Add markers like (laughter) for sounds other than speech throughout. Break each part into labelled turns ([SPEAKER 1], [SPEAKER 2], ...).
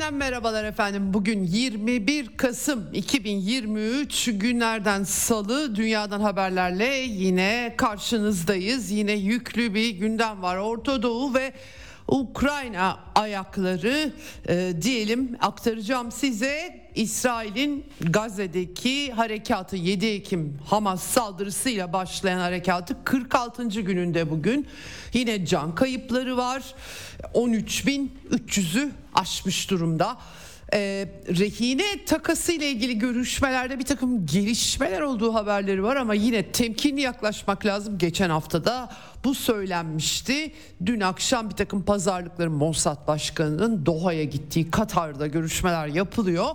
[SPEAKER 1] Eksenden merhabalar efendim. Bugün 21 Kasım 2023 günlerden salı dünyadan haberlerle yine karşınızdayız. Yine yüklü bir gündem var. Orta Doğu ve Ukrayna ayakları e, diyelim aktaracağım size. İsrail'in Gazze'deki harekatı 7 Ekim Hamas saldırısıyla başlayan harekatı 46. gününde bugün. Yine can kayıpları var. 13.300'ü aşmış durumda e, rehine takası ile ilgili görüşmelerde bir takım gelişmeler olduğu haberleri var ama yine temkinli yaklaşmak lazım. Geçen haftada bu söylenmişti. Dün akşam bir takım pazarlıkların Mossad Başkanı'nın Doha'ya gittiği Katar'da görüşmeler yapılıyor.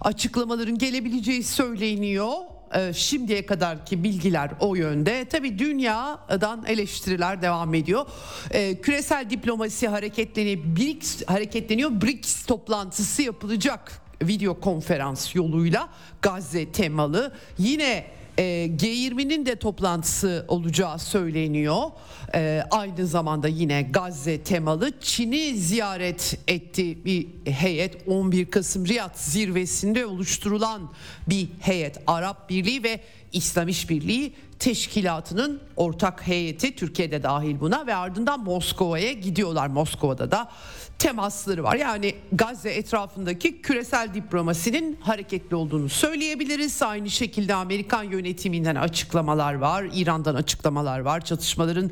[SPEAKER 1] Açıklamaların gelebileceği söyleniyor e, şimdiye kadarki bilgiler o yönde. Tabi dünyadan eleştiriler devam ediyor. E, küresel diplomasi hareketleniyor, BRICS hareketleniyor. BRICS toplantısı yapılacak video konferans yoluyla Gazze temalı. Yine e, G20'nin de toplantısı olacağı söyleniyor. E, aynı zamanda yine Gazze temalı Çin'i ziyaret etti bir heyet 11 Kasım Riyad zirvesinde oluşturulan bir heyet Arap Birliği ve İslam İşbirliği Teşkilatı'nın ortak heyeti Türkiye'de dahil buna ve ardından Moskova'ya gidiyorlar. Moskova'da da temasları var. Yani Gazze etrafındaki küresel diplomasinin hareketli olduğunu söyleyebiliriz. Aynı şekilde Amerikan yönetiminden açıklamalar var, İran'dan açıklamalar var. Çatışmaların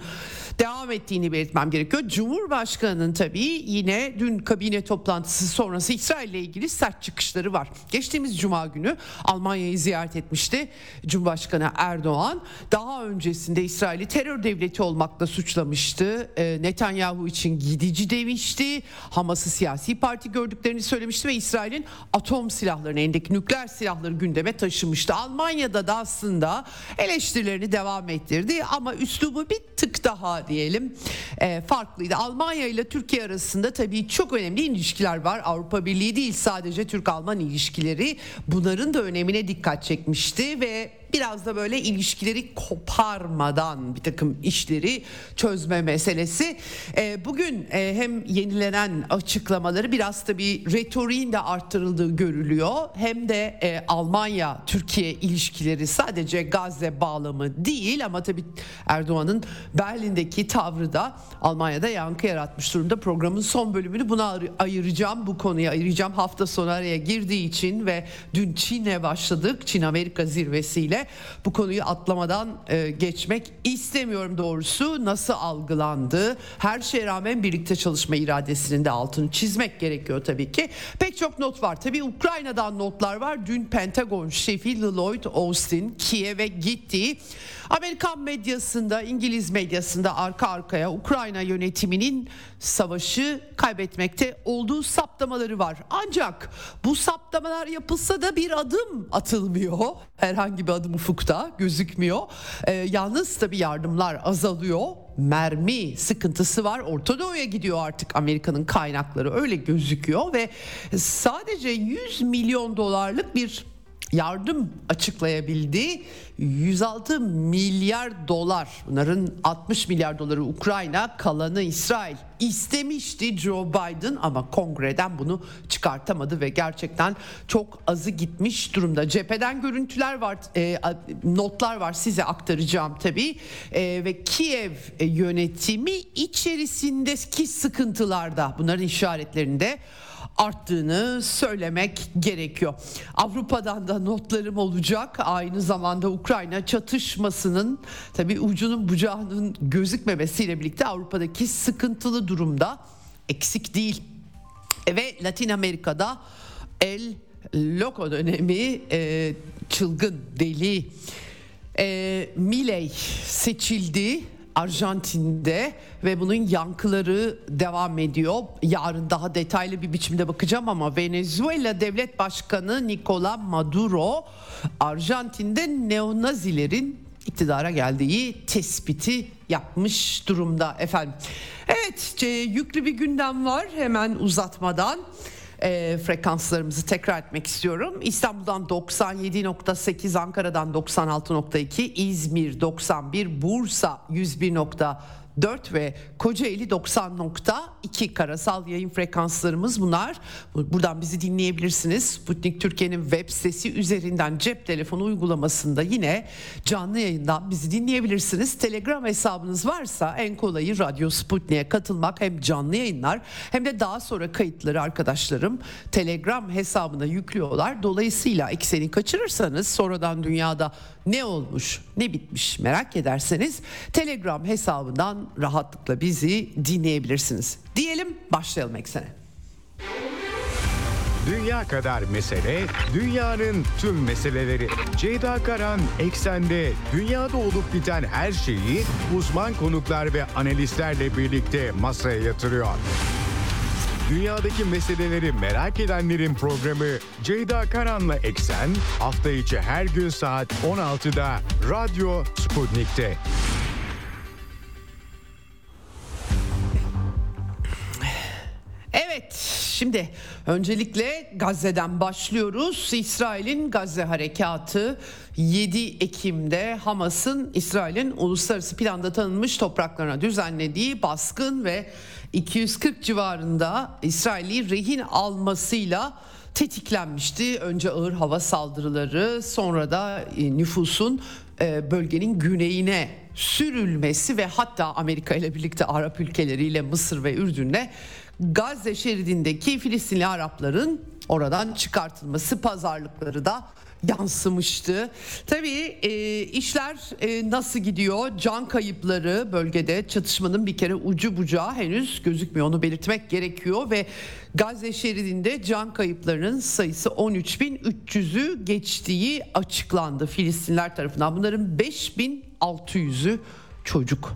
[SPEAKER 1] devam ettiğini belirtmem gerekiyor. Cumhurbaşkanının tabii yine dün kabine toplantısı sonrası İsrail ile ilgili sert çıkışları var. Geçtiğimiz cuma günü Almanya'yı ziyaret etmişti Cumhurbaşkanı Erdoğan. Daha öncesinde İsrail'i terör devleti olmakla suçlamıştı. Netanyahu için gidici demişti. Hamas'ı siyasi parti gördüklerini söylemişti ve İsrail'in atom silahlarını, elindeki nükleer silahları gündeme taşımıştı. Almanya'da da aslında eleştirilerini devam ettirdi ama üslubu bir tık daha diyelim e, farklıydı. Almanya ile Türkiye arasında tabii çok önemli ilişkiler var. Avrupa Birliği değil sadece Türk-Alman ilişkileri bunların da önemine dikkat çekmişti ve biraz da böyle ilişkileri koparmadan bir takım işleri çözme meselesi. E, bugün e, hem yenilenen açıklamaları biraz da bir retoriğin de arttırıldığı görülüyor. Hem de e, Almanya-Türkiye ilişkileri sadece Gazze bağlamı değil ama tabii Erdoğan'ın Berlin'deki tavrı da Almanya'da yankı yaratmış durumda. Programın son bölümünü buna ayıracağım. Bu konuya ayıracağım. Hafta sonu araya girdiği için ve dün Çin'e başladık. Çin-Amerika zirvesiyle bu konuyu atlamadan e, geçmek istemiyorum doğrusu. Nasıl algılandı? Her şeye rağmen birlikte çalışma iradesinin de altını çizmek gerekiyor tabii ki. Pek çok not var. Tabii Ukrayna'dan notlar var. Dün Pentagon şefi Lloyd Austin Kiev'e gitti. Amerikan medyasında, İngiliz medyasında arka arkaya Ukrayna yönetiminin savaşı kaybetmekte olduğu saptamaları var. Ancak bu saptamalar yapılsa da bir adım atılmıyor. Herhangi bir adım ufukta gözükmüyor. Ee, yalnız tabii yardımlar azalıyor. Mermi sıkıntısı var. Orta Doğu'ya gidiyor artık Amerika'nın kaynakları öyle gözüküyor ve sadece 100 milyon dolarlık bir yardım açıklayabildi. 106 milyar dolar bunların 60 milyar doları Ukrayna kalanı İsrail istemişti Joe Biden ama kongreden bunu çıkartamadı ve gerçekten çok azı gitmiş durumda. Cepheden görüntüler var e, notlar var size aktaracağım tabii e, ve Kiev yönetimi içerisindeki sıkıntılarda bunların işaretlerinde arttığını söylemek gerekiyor. Avrupa'dan da notlarım olacak. Aynı zamanda Ukrayna çatışmasının tabii ucunun bucağının gözükmemesiyle birlikte Avrupa'daki sıkıntılı durumda eksik değil. Ve Latin Amerika'da El Loco dönemi e, çılgın deli e, Miley seçildi Arjantin'de ve bunun yankıları devam ediyor. Yarın daha detaylı bir biçimde bakacağım ama Venezuela Devlet Başkanı Nicolas Maduro Arjantin'de neonazilerin iktidara geldiği tespiti yapmış durumda efendim. Evet yüklü bir gündem var hemen uzatmadan e, frekanslarımızı tekrar etmek istiyorum. İstanbul'dan 97.8, Ankara'dan 96.2, İzmir 91, Bursa 101. 4 ve Kocaeli 90.2 karasal yayın frekanslarımız bunlar. Buradan bizi dinleyebilirsiniz. Sputnik Türkiye'nin web sitesi üzerinden cep telefonu uygulamasında yine canlı yayından bizi dinleyebilirsiniz. Telegram hesabınız varsa en kolayı Radyo Sputnik'e katılmak hem canlı yayınlar hem de daha sonra kayıtları arkadaşlarım Telegram hesabına yüklüyorlar. Dolayısıyla ekseni kaçırırsanız sonradan dünyada ne olmuş ne bitmiş merak ederseniz Telegram hesabından rahatlıkla bizi dinleyebilirsiniz. Diyelim başlayalım eksene.
[SPEAKER 2] Dünya kadar mesele, dünyanın tüm meseleleri. Ceyda Karan Eksen'de dünyada olup biten her şeyi uzman konuklar ve analistlerle birlikte masaya yatırıyor. Dünyadaki meseleleri merak edenlerin programı Ceyda Karan'la Eksen hafta içi her gün saat 16'da Radyo Sputnik'te.
[SPEAKER 1] Evet şimdi öncelikle Gazze'den başlıyoruz. İsrail'in Gazze harekatı 7 Ekim'de Hamas'ın İsrail'in uluslararası planda tanınmış topraklarına düzenlediği baskın ve 240 civarında İsrail'i rehin almasıyla tetiklenmişti. Önce ağır hava saldırıları sonra da e, nüfusun e, bölgenin güneyine sürülmesi ve hatta Amerika ile birlikte Arap ülkeleriyle Mısır ve Ürdün'le Gazze şeridindeki Filistinli Arapların oradan çıkartılması pazarlıkları da yansımıştı. Tabii e, işler e, nasıl gidiyor? Can kayıpları bölgede çatışmanın bir kere ucu bucağı henüz gözükmüyor. Onu belirtmek gerekiyor ve Gazze şeridinde can kayıplarının sayısı 13.300'ü geçtiği açıklandı Filistinler tarafından. Bunların 5.600'ü çocuk.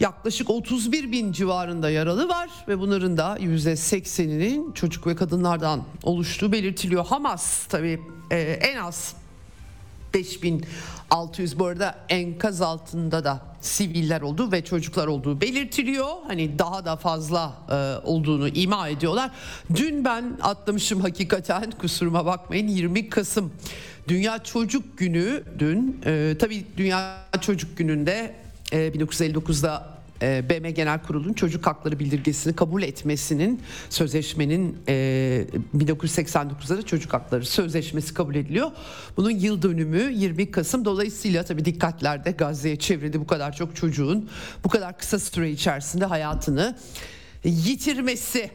[SPEAKER 1] Yaklaşık 31 bin civarında yaralı var ve bunların da %80'inin çocuk ve kadınlardan oluştuğu belirtiliyor. Hamas tabii e, en az 5600 bu arada enkaz altında da siviller olduğu ve çocuklar olduğu belirtiliyor. Hani daha da fazla e, olduğunu ima ediyorlar. Dün ben atlamışım hakikaten kusuruma bakmayın 20 Kasım Dünya Çocuk Günü dün. E, tabii Dünya Çocuk Günü'nde e, 1959'da e, BM Genel Kurulu'nun çocuk hakları bildirgesini kabul etmesinin sözleşmenin e, 1989'da da çocuk hakları sözleşmesi kabul ediliyor. Bunun yıl dönümü 20 Kasım dolayısıyla tabii dikkatlerde Gazze'ye çevrildi bu kadar çok çocuğun bu kadar kısa süre içerisinde hayatını yitirmesi.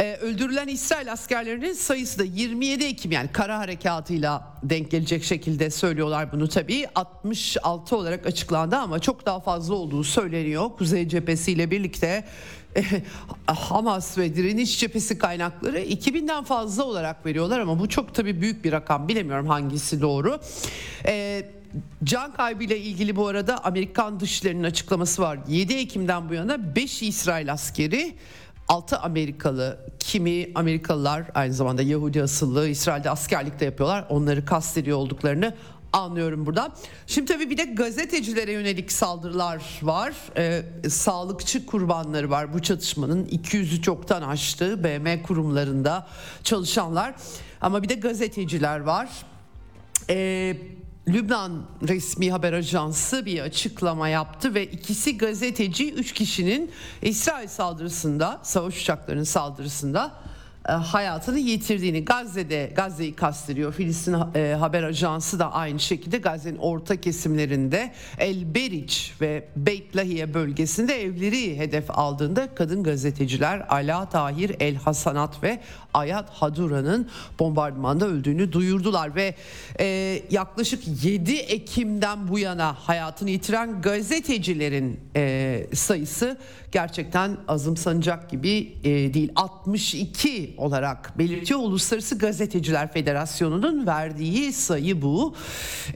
[SPEAKER 1] Ee, öldürülen İsrail askerlerinin sayısı da 27 Ekim yani kara harekatıyla denk gelecek şekilde söylüyorlar bunu tabii 66 olarak açıklandı ama çok daha fazla olduğu söyleniyor. Kuzey cephesiyle birlikte e, Hamas ve direniş cephesi kaynakları 2000'den fazla olarak veriyorlar ama bu çok tabii büyük bir rakam bilemiyorum hangisi doğru. Ee, Can kaybıyla ilgili bu arada Amerikan dışlarının açıklaması var. 7 Ekim'den bu yana 5 İsrail askeri 6 Amerikalı kimi Amerikalılar aynı zamanda Yahudi asıllı İsrail'de askerlik de yapıyorlar. Onları kastediyor olduklarını anlıyorum burada. Şimdi tabii bir de gazetecilere yönelik saldırılar var. Ee, sağlıkçı kurbanları var bu çatışmanın 200'ü çoktan aştı BM kurumlarında çalışanlar. Ama bir de gazeteciler var. Ee, Lübnan resmi haber ajansı bir açıklama yaptı ve ikisi gazeteci üç kişinin İsrail saldırısında savaş uçaklarının saldırısında hayatını yitirdiğini Gazze'de Gazze'yi kastediyor. Filistin e, haber ajansı da aynı şekilde Gazze'nin orta kesimlerinde El Beriç ve Beit Lahiye bölgesinde evleri hedef aldığında kadın gazeteciler Ala Tahir El Hasanat ve Ayat Hadura'nın bombardımanda öldüğünü duyurdular ve e, yaklaşık 7 Ekim'den bu yana hayatını yitiren gazetecilerin e, sayısı gerçekten azımsanacak gibi e, değil. 62 olarak belirtiyor. Uluslararası Gazeteciler Federasyonu'nun verdiği sayı bu.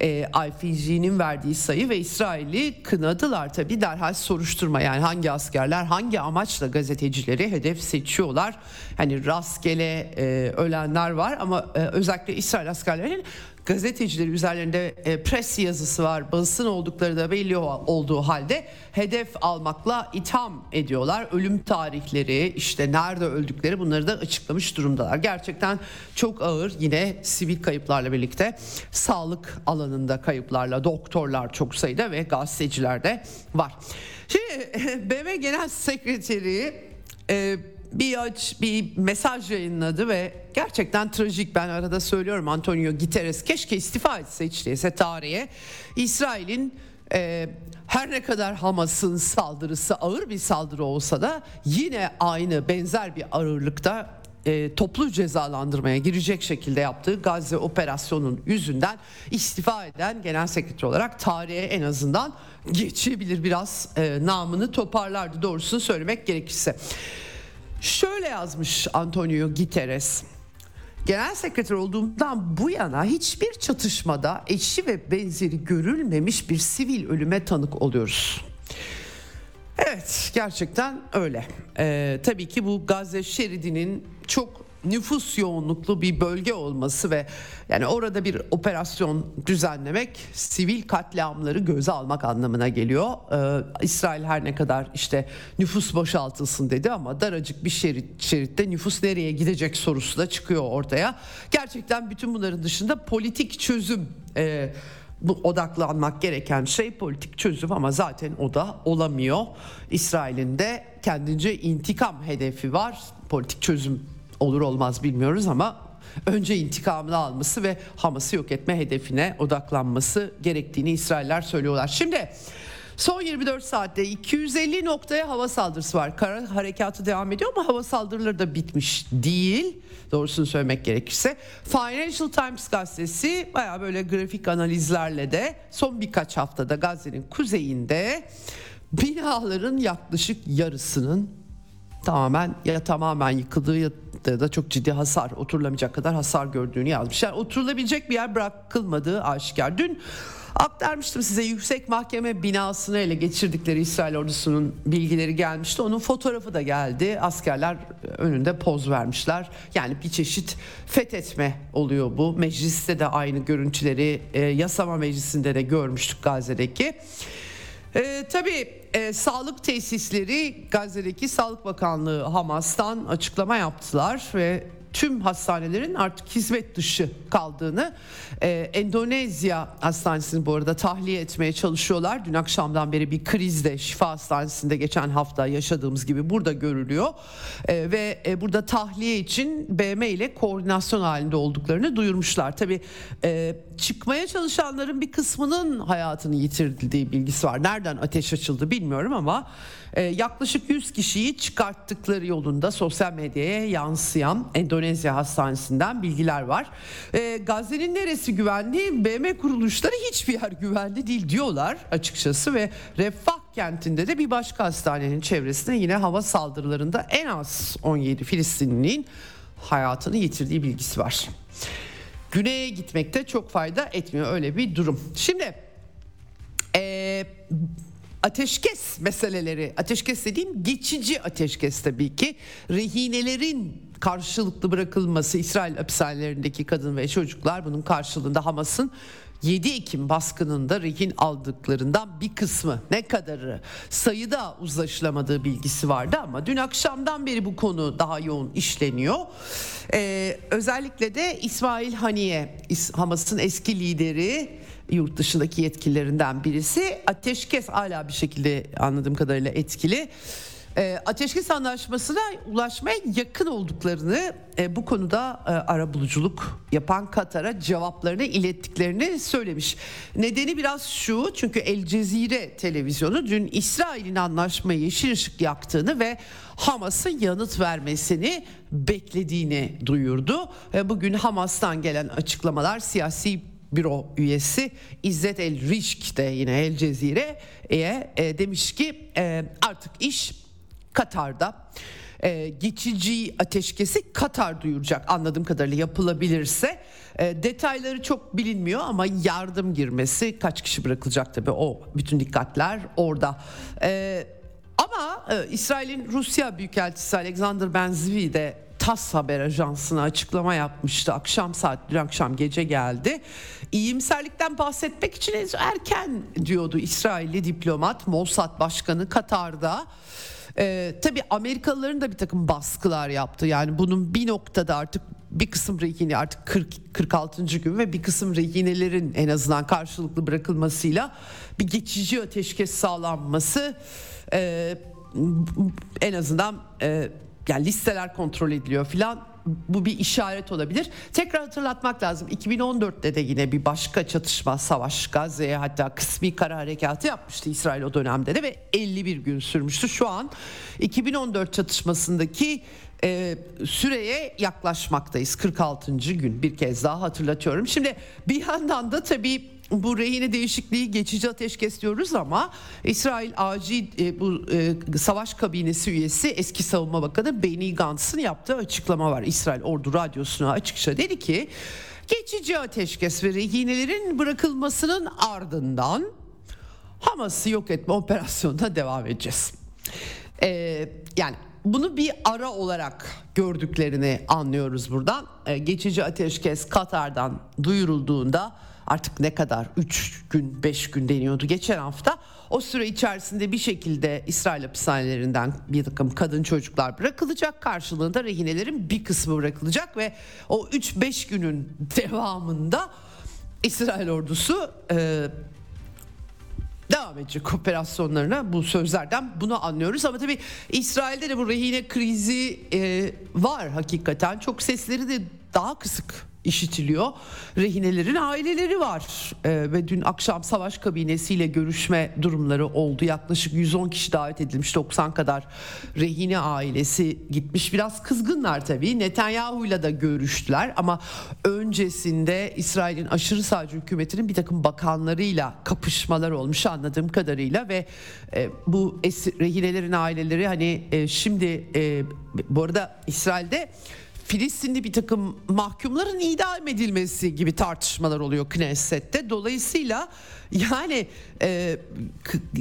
[SPEAKER 1] E, IFG'nin verdiği sayı ve İsrail'i kınadılar tabi derhal soruşturma yani hangi askerler hangi amaçla gazetecileri hedef seçiyorlar. Hani rastgele e, ölenler var ama e, özellikle İsrail askerlerinin gazetecileri üzerlerinde e, pres yazısı var. Basın oldukları da belli olduğu halde hedef almakla itham ediyorlar. Ölüm tarihleri, işte nerede öldükleri bunları da açıklamış durumdalar. Gerçekten çok ağır yine sivil kayıplarla birlikte sağlık alanında kayıplarla doktorlar çok sayıda ve gazeteciler de var. Şimdi (laughs) BM Genel Sekreteri e, bir aç bir mesaj yayınladı ve gerçekten trajik. Ben arada söylüyorum Antonio Guterres keşke istifa etse hiç değilse tarihe. İsrail'in e, her ne kadar Hamas'ın saldırısı ağır bir saldırı olsa da yine aynı benzer bir ağırlıkta e, toplu cezalandırmaya girecek şekilde yaptığı Gazze operasyonun yüzünden istifa eden genel sekreter olarak tarihe en azından geçebilir. Biraz e, namını toparlardı doğrusunu söylemek gerekirse. Şöyle yazmış Antonio Guterres. Genel sekreter olduğumdan bu yana hiçbir çatışmada eşi ve benzeri görülmemiş bir sivil ölüme tanık oluyoruz. Evet gerçekten öyle. Ee, tabii ki bu Gazze şeridinin çok nüfus yoğunluklu bir bölge olması ve yani orada bir operasyon düzenlemek sivil katliamları göze almak anlamına geliyor. Ee, İsrail her ne kadar işte nüfus boşaltılsın dedi ama daracık bir şerit şeritte nüfus nereye gidecek sorusu da çıkıyor ortaya. Gerçekten bütün bunların dışında politik çözüm e, bu odaklanmak gereken şey politik çözüm ama zaten o da olamıyor. İsrail'in de kendince intikam hedefi var. Politik çözüm olur olmaz bilmiyoruz ama önce intikamını alması ve Hamas'ı yok etme hedefine odaklanması gerektiğini İsrailler söylüyorlar. Şimdi Son 24 saatte 250 noktaya hava saldırısı var. Kara harekatı devam ediyor ama hava saldırıları da bitmiş değil. Doğrusunu söylemek gerekirse. Financial Times gazetesi baya böyle grafik analizlerle de son birkaç haftada Gazze'nin kuzeyinde binaların yaklaşık yarısının tamamen ya tamamen yıkıldığı da çok ciddi hasar oturulamayacak kadar hasar gördüğünü yazmış. Yani oturulabilecek bir yer bırakılmadığı aşikar. Dün aktarmıştım size yüksek mahkeme binasını ele geçirdikleri İsrail ordusunun bilgileri gelmişti. Onun fotoğrafı da geldi. Askerler önünde poz vermişler. Yani bir çeşit fethetme oluyor bu. Mecliste de aynı görüntüleri e, yasama meclisinde de görmüştük Gazze'deki. E, tabii e, sağlık tesisleri Gazze'deki Sağlık Bakanlığı Hamas'tan açıklama yaptılar ve tüm hastanelerin artık hizmet dışı kaldığını e, Endonezya hastanesini bu arada tahliye etmeye çalışıyorlar. Dün akşamdan beri bir krizde şifa hastanesinde geçen hafta yaşadığımız gibi burada görülüyor. E, ve e, burada tahliye için BM ile koordinasyon halinde olduklarını duyurmuşlar. Tabi e, çıkmaya çalışanların bir kısmının hayatını yitirdiği bilgisi var. Nereden ateş açıldı bilmiyorum ama e, yaklaşık 100 kişiyi çıkarttıkları yolunda sosyal medyaya yansıyan Endonezya hastanesinden bilgiler var. E, Gazze'nin neresi güvenli? BM kuruluşları hiçbir yer güvenli değil diyorlar açıkçası ve Refah kentinde de bir başka hastanenin çevresinde yine hava saldırılarında en az 17 Filistinlinin hayatını yitirdiği bilgisi var. Güney'e gitmekte çok fayda etmiyor öyle bir durum. Şimdi ee, ateşkes meseleleri, ateşkes dediğim geçici ateşkes tabii ki. Rehinelerin karşılıklı bırakılması İsrail hapishanelerindeki kadın ve çocuklar bunun karşılığında Hamas'ın 7 Ekim baskınında rehin aldıklarından bir kısmı. Ne kadarı? Sayıda uzlaşılamadığı bilgisi vardı ama dün akşamdan beri bu konu daha yoğun işleniyor. Ee, özellikle de İsmail Haniye Hamas'ın eski lideri yurt dışındaki yetkililerinden birisi ateşkes hala bir şekilde anladığım kadarıyla etkili. E, ateşkes anlaşmasına ulaşmaya yakın olduklarını e, bu konuda e, ara buluculuk yapan Katar'a cevaplarını ilettiklerini söylemiş. Nedeni biraz şu çünkü El Cezire televizyonu dün İsrail'in anlaşmayı yeşil ışık yaktığını ve Hamas'ın yanıt vermesini beklediğini duyurdu. E, bugün Hamas'tan gelen açıklamalar siyasi büro üyesi İzzet El Rişk de yine El Cezire'ye e, demiş ki e, artık iş Katar'da e, geçici ateşkesi Katar duyuracak anladığım kadarıyla yapılabilirse. E, detayları çok bilinmiyor ama yardım girmesi kaç kişi bırakılacak tabii o bütün dikkatler orada. E, ama e, İsrail'in Rusya Büyükelçisi Alexander Benzvi de TAS haber ajansına açıklama yapmıştı. Akşam saat dün akşam gece geldi. İyimserlikten bahsetmek için erken diyordu İsrailli diplomat Mossad Başkanı Katar'da. Ee, tabii Amerikalıların da bir takım baskılar yaptı. Yani bunun bir noktada artık bir kısım rehine artık 40 46. gün ve bir kısım rehinelerin en azından karşılıklı bırakılmasıyla bir geçici ateşkes sağlanması e, en azından e, yani listeler kontrol ediliyor filan bu bir işaret olabilir. Tekrar hatırlatmak lazım. 2014'te de yine bir başka çatışma, savaş Gazze'ye hatta kısmi kara harekatı yapmıştı İsrail o dönemde de ve 51 gün sürmüştü. Şu an 2014 çatışmasındaki e, süreye yaklaşmaktayız. 46. gün bir kez daha hatırlatıyorum. Şimdi bir yandan da tabii bu rehine değişikliği geçici ateşkes diyoruz ama İsrail acil e, bu e, savaş kabinesi üyesi eski savunma bakanı Benny Gantz'ın yaptığı açıklama var. İsrail Ordu Radyosu'na açıkça dedi ki geçici ateşkes ve rehinelerin bırakılmasının ardından Hamas'ı yok etme operasyonuna devam edeceğiz. Ee, yani bunu bir ara olarak gördüklerini anlıyoruz buradan. Ee, geçici ateşkes Katar'dan duyurulduğunda artık ne kadar 3 gün 5 gün deniyordu geçen hafta. O süre içerisinde bir şekilde İsrail hapishanelerinden bir takım kadın çocuklar bırakılacak. Karşılığında rehinelerin bir kısmı bırakılacak ve o 3-5 günün (laughs) devamında İsrail ordusu e, devam edecek operasyonlarına. Bu sözlerden bunu anlıyoruz. Ama tabii İsrail'de de bu rehine krizi e, var hakikaten. Çok sesleri de daha kısık işitiliyor. Rehinelerin aileleri var ee, ve dün akşam savaş kabinesiyle görüşme durumları oldu. Yaklaşık 110 kişi davet edilmiş 90 kadar rehine ailesi gitmiş. Biraz kızgınlar tabii. Netanyahu'yla da görüştüler ama öncesinde İsrail'in aşırı sağcı hükümetinin bir takım bakanlarıyla kapışmalar olmuş anladığım kadarıyla ve e, bu esir, rehinelerin aileleri hani e, şimdi e, bu arada İsrail'de Filistinli bir takım mahkumların idam edilmesi gibi tartışmalar oluyor Knesset'te. Dolayısıyla yani e,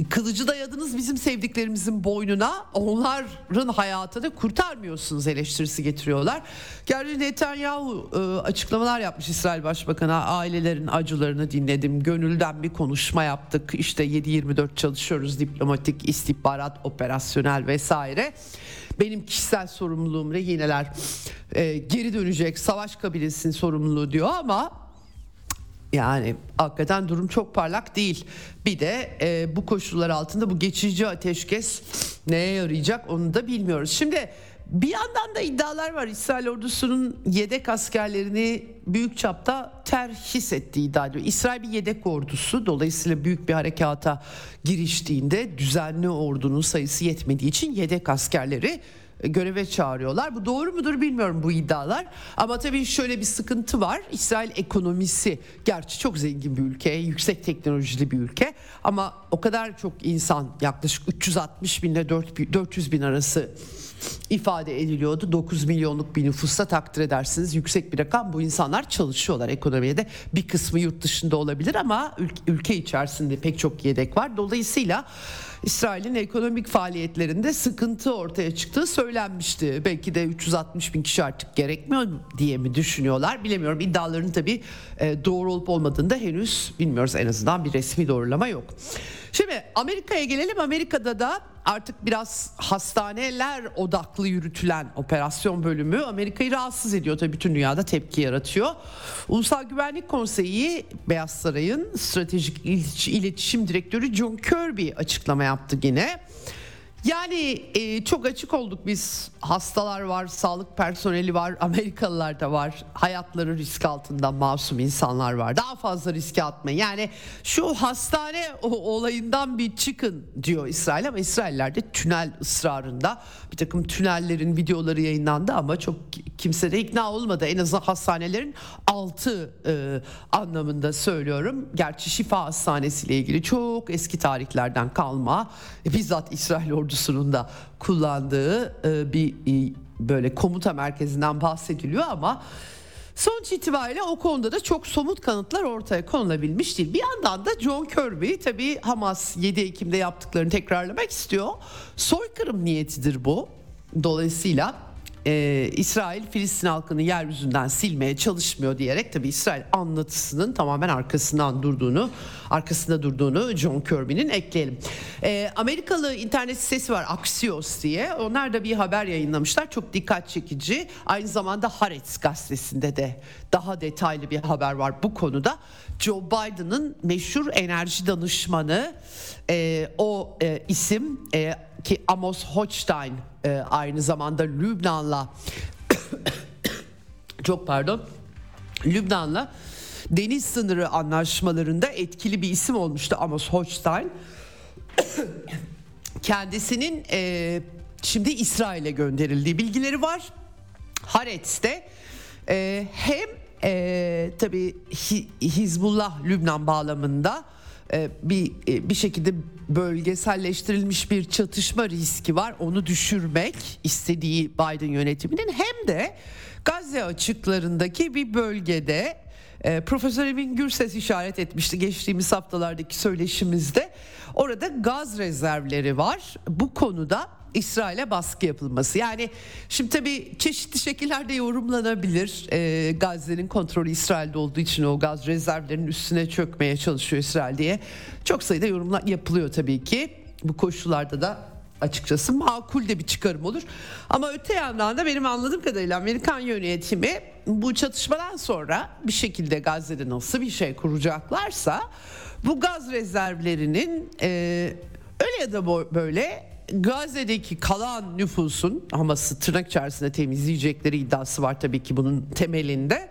[SPEAKER 1] kılıcı dayadınız bizim sevdiklerimizin boynuna onların hayatını kurtarmıyorsunuz eleştirisi getiriyorlar. Gerçi Netanyahu e, açıklamalar yapmış İsrail Başbakanı ailelerin acılarını dinledim gönülden bir konuşma yaptık işte 7-24 çalışıyoruz diplomatik istihbarat operasyonel vesaire benim kişisel sorumluluğum rehineler e, geri dönecek savaş kabilesinin sorumluluğu diyor ama yani hakikaten durum çok parlak değil. Bir de e, bu koşullar altında bu geçici ateşkes neye yarayacak onu da bilmiyoruz. Şimdi bir yandan da iddialar var. İsrail ordusunun yedek askerlerini büyük çapta terhis ettiği iddia ediyor. İsrail bir yedek ordusu dolayısıyla büyük bir harekata giriştiğinde düzenli ordunun sayısı yetmediği için yedek askerleri göreve çağırıyorlar. Bu doğru mudur bilmiyorum bu iddialar. Ama tabii şöyle bir sıkıntı var. İsrail ekonomisi gerçi çok zengin bir ülke, yüksek teknolojili bir ülke ama o kadar çok insan yaklaşık 360 bin ile 400 bin arası ifade ediliyordu. 9 milyonluk bir nüfusta takdir edersiniz yüksek bir rakam. Bu insanlar çalışıyorlar ekonomiye de. Bir kısmı yurt dışında olabilir ama ülke içerisinde pek çok yedek var. Dolayısıyla İsrail'in ekonomik faaliyetlerinde sıkıntı ortaya çıktığı söylenmişti. Belki de 360 bin kişi artık gerekmiyor diye mi düşünüyorlar bilemiyorum. İddiaların tabii e, doğru olup olmadığını da henüz bilmiyoruz. En azından bir resmi doğrulama yok. Şimdi Amerika'ya gelelim. Amerika'da da artık biraz hastaneler odaklı yürütülen operasyon bölümü Amerika'yı rahatsız ediyor. Tabii bütün dünyada tepki yaratıyor. Ulusal Güvenlik Konseyi Beyaz Saray'ın stratejik iletişim direktörü John Kirby açıklama yaptı yine. Yani e, çok açık olduk biz. Hastalar var, sağlık personeli var, Amerikalılar da var. Hayatları risk altında masum insanlar var. Daha fazla riske atmayın. Yani şu hastane olayından bir çıkın diyor İsrail ama İsrailler de tünel ısrarında. Bir takım tünellerin videoları yayınlandı ama çok kimse de ikna olmadı. En azından hastanelerin altı e, anlamında söylüyorum. Gerçi şifa hastanesiyle ilgili çok eski tarihlerden kalma. Bizzat İsrail ordusu ordusunun da kullandığı e, bir e, böyle komuta merkezinden bahsediliyor ama Sonuç itibariyle o konuda da çok somut kanıtlar ortaya konulabilmiş değil. Bir yandan da John Kirby tabii Hamas 7 Ekim'de yaptıklarını tekrarlamak istiyor. Soykırım niyetidir bu. Dolayısıyla e, İsrail Filistin halkını yeryüzünden silmeye çalışmıyor diyerek tabi İsrail anlatısının tamamen arkasından durduğunu arkasında durduğunu John Kirby'nin ekleyelim. E, Amerikalı internet sitesi var Axios diye onlar da bir haber yayınlamışlar çok dikkat çekici aynı zamanda Haaretz gazetesinde de daha detaylı bir haber var bu konuda. Joe Biden'ın meşhur enerji danışmanı e, o e, isim e, ki Amos Hochstein e, aynı zamanda Lübnan'la (coughs) çok pardon Lübnan'la deniz sınırı anlaşmalarında etkili bir isim olmuştu Amos Hochstein. (coughs) Kendisinin e, şimdi İsrail'e gönderildiği bilgileri var. Haaretz'te e, hem e, tabii Hizbullah Lübnan bağlamında bir e, bir şekilde bölgeselleştirilmiş bir çatışma riski var. Onu düşürmek istediği Biden yönetiminin hem de Gazze açıklarındaki bir bölgede e, Profesör Emin Gürses işaret etmişti geçtiğimiz haftalardaki söyleşimizde. Orada gaz rezervleri var. Bu konuda İsrail'e baskı yapılması. Yani şimdi tabii çeşitli şekillerde yorumlanabilir. E, Gazze'nin kontrolü İsrail'de olduğu için o gaz rezervlerinin üstüne çökmeye çalışıyor İsrail diye. Çok sayıda yorumlar yapılıyor tabii ki. Bu koşullarda da açıkçası makul de bir çıkarım olur. Ama öte yandan da benim anladığım kadarıyla Amerikan yönetimi bu çatışmadan sonra bir şekilde Gazze'de nasıl bir şey kuracaklarsa bu gaz rezervlerinin e, öyle ya da böyle Gazze'deki kalan nüfusun Hamas'ı tırnak içerisinde temizleyecekleri iddiası var tabii ki bunun temelinde.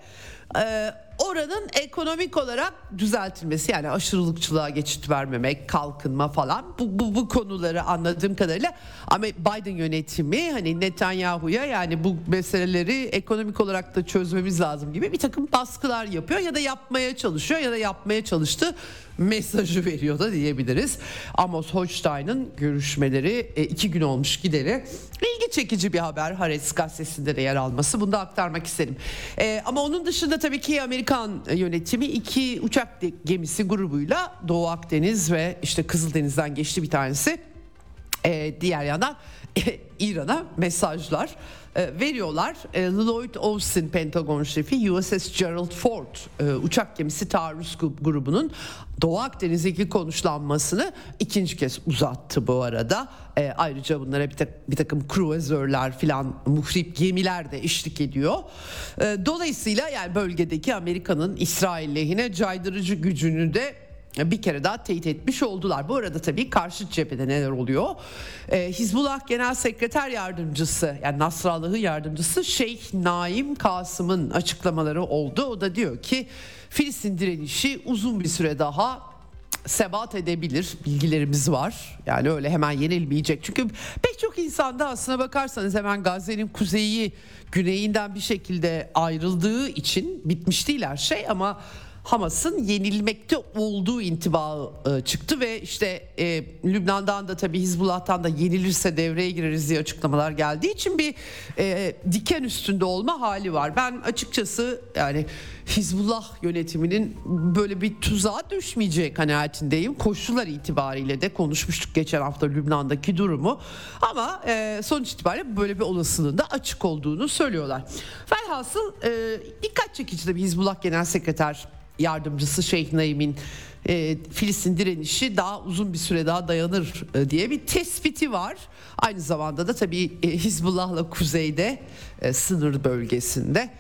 [SPEAKER 1] Ee, oranın ekonomik olarak düzeltilmesi yani aşırılıkçılığa geçit vermemek, kalkınma falan bu, bu, bu konuları anladığım kadarıyla ama Biden yönetimi hani Netanyahu'ya yani bu meseleleri ekonomik olarak da çözmemiz lazım gibi bir takım baskılar yapıyor ya da yapmaya çalışıyor ya da yapmaya çalıştı mesajı veriyor da diyebiliriz. Amos Hochstein'ın görüşmeleri e, iki gün olmuş gideri. İlgi çekici bir haber Haaretz gazetesinde de yer alması. Bunu da aktarmak isterim. E, ama onun dışında tabii ki Amerikan yönetimi iki uçak gemisi grubuyla Doğu Akdeniz ve işte Kızıldeniz'den geçti bir tanesi. E, diğer yandan (laughs) İran'a mesajlar veriyorlar. E, Lloyd Austin Pentagon şefi USS Gerald Ford e, uçak gemisi taarruz grubunun Doğu Akdeniz'deki konuşlanmasını ikinci kez uzattı bu arada. E, ayrıca bunlara bir, tak, bir takım kruvazörler filan muhrip gemiler de eşlik ediyor. E, dolayısıyla yani bölgedeki Amerika'nın İsrail lehine caydırıcı gücünü de bir kere daha teyit etmiş oldular. Bu arada tabii karşı cephede neler oluyor? Ee, Hizbullah Genel Sekreter Yardımcısı yani Nasrallah'ın yardımcısı Şeyh Naim Kasım'ın açıklamaları oldu. O da diyor ki Filistin direnişi uzun bir süre daha sebat edebilir bilgilerimiz var. Yani öyle hemen yenilmeyecek. Çünkü pek çok insanda aslına bakarsanız hemen Gazze'nin kuzeyi güneyinden bir şekilde ayrıldığı için bitmiş değil her şey ama Hamas'ın yenilmekte olduğu intibağı e, çıktı ve işte e, Lübnan'dan da tabii Hizbullah'tan da yenilirse devreye gireriz diye açıklamalar geldiği için bir e, diken üstünde olma hali var. Ben açıkçası yani Hizbullah yönetiminin böyle bir tuzağa düşmeyeceği kanaatindeyim. Koşullar itibariyle de konuşmuştuk geçen hafta Lübnan'daki durumu. Ama e, sonuç itibariyle böyle bir olasılığın da açık olduğunu söylüyorlar. Velhasıl e, dikkat çekici tabii Hizbullah Genel Sekreter yardımcısı Şeyh Naim'in e, Filistin direnişi daha uzun bir süre daha dayanır e, diye bir tespiti var. Aynı zamanda da tabii e, Hizbullah'la kuzeyde e, sınır bölgesinde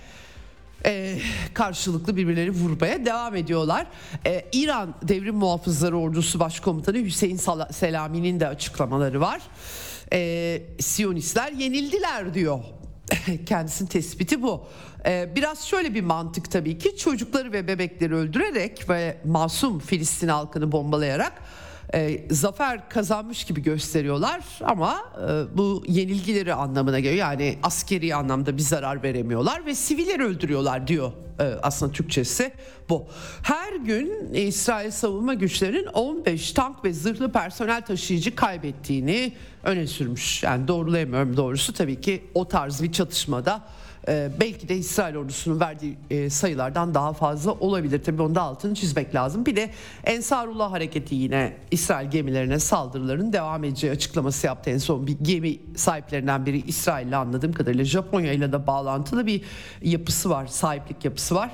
[SPEAKER 1] e, karşılıklı birbirleri vurmaya devam ediyorlar. E, İran Devrim Muhafızları Ordusu Başkomutanı Hüseyin Selami'nin de açıklamaları var. E, Siyonistler yenildiler diyor (laughs) Kendisinin tespiti bu. Ee, biraz şöyle bir mantık tabii ki çocukları ve bebekleri öldürerek ve masum Filistin halkını bombalayarak e, zafer kazanmış gibi gösteriyorlar ama e, bu yenilgileri anlamına geliyor. Yani askeri anlamda bir zarar veremiyorlar ve siviller öldürüyorlar diyor e, aslında Türkçesi bu. Her gün İsrail savunma güçlerinin 15 tank ve zırhlı personel taşıyıcı kaybettiğini öne sürmüş. Yani doğrulayamıyorum doğrusu tabii ki o tarz bir çatışmada e, belki de İsrail ordusunun verdiği e, sayılardan daha fazla olabilir. Tabii onda altını çizmek lazım. Bir de Ensarullah hareketi yine İsrail gemilerine saldırıların devam edeceği açıklaması yaptı. En son bir gemi sahiplerinden biri İsrail'le anladığım kadarıyla Japonya ile de bağlantılı bir yapısı var, sahiplik yapısı var.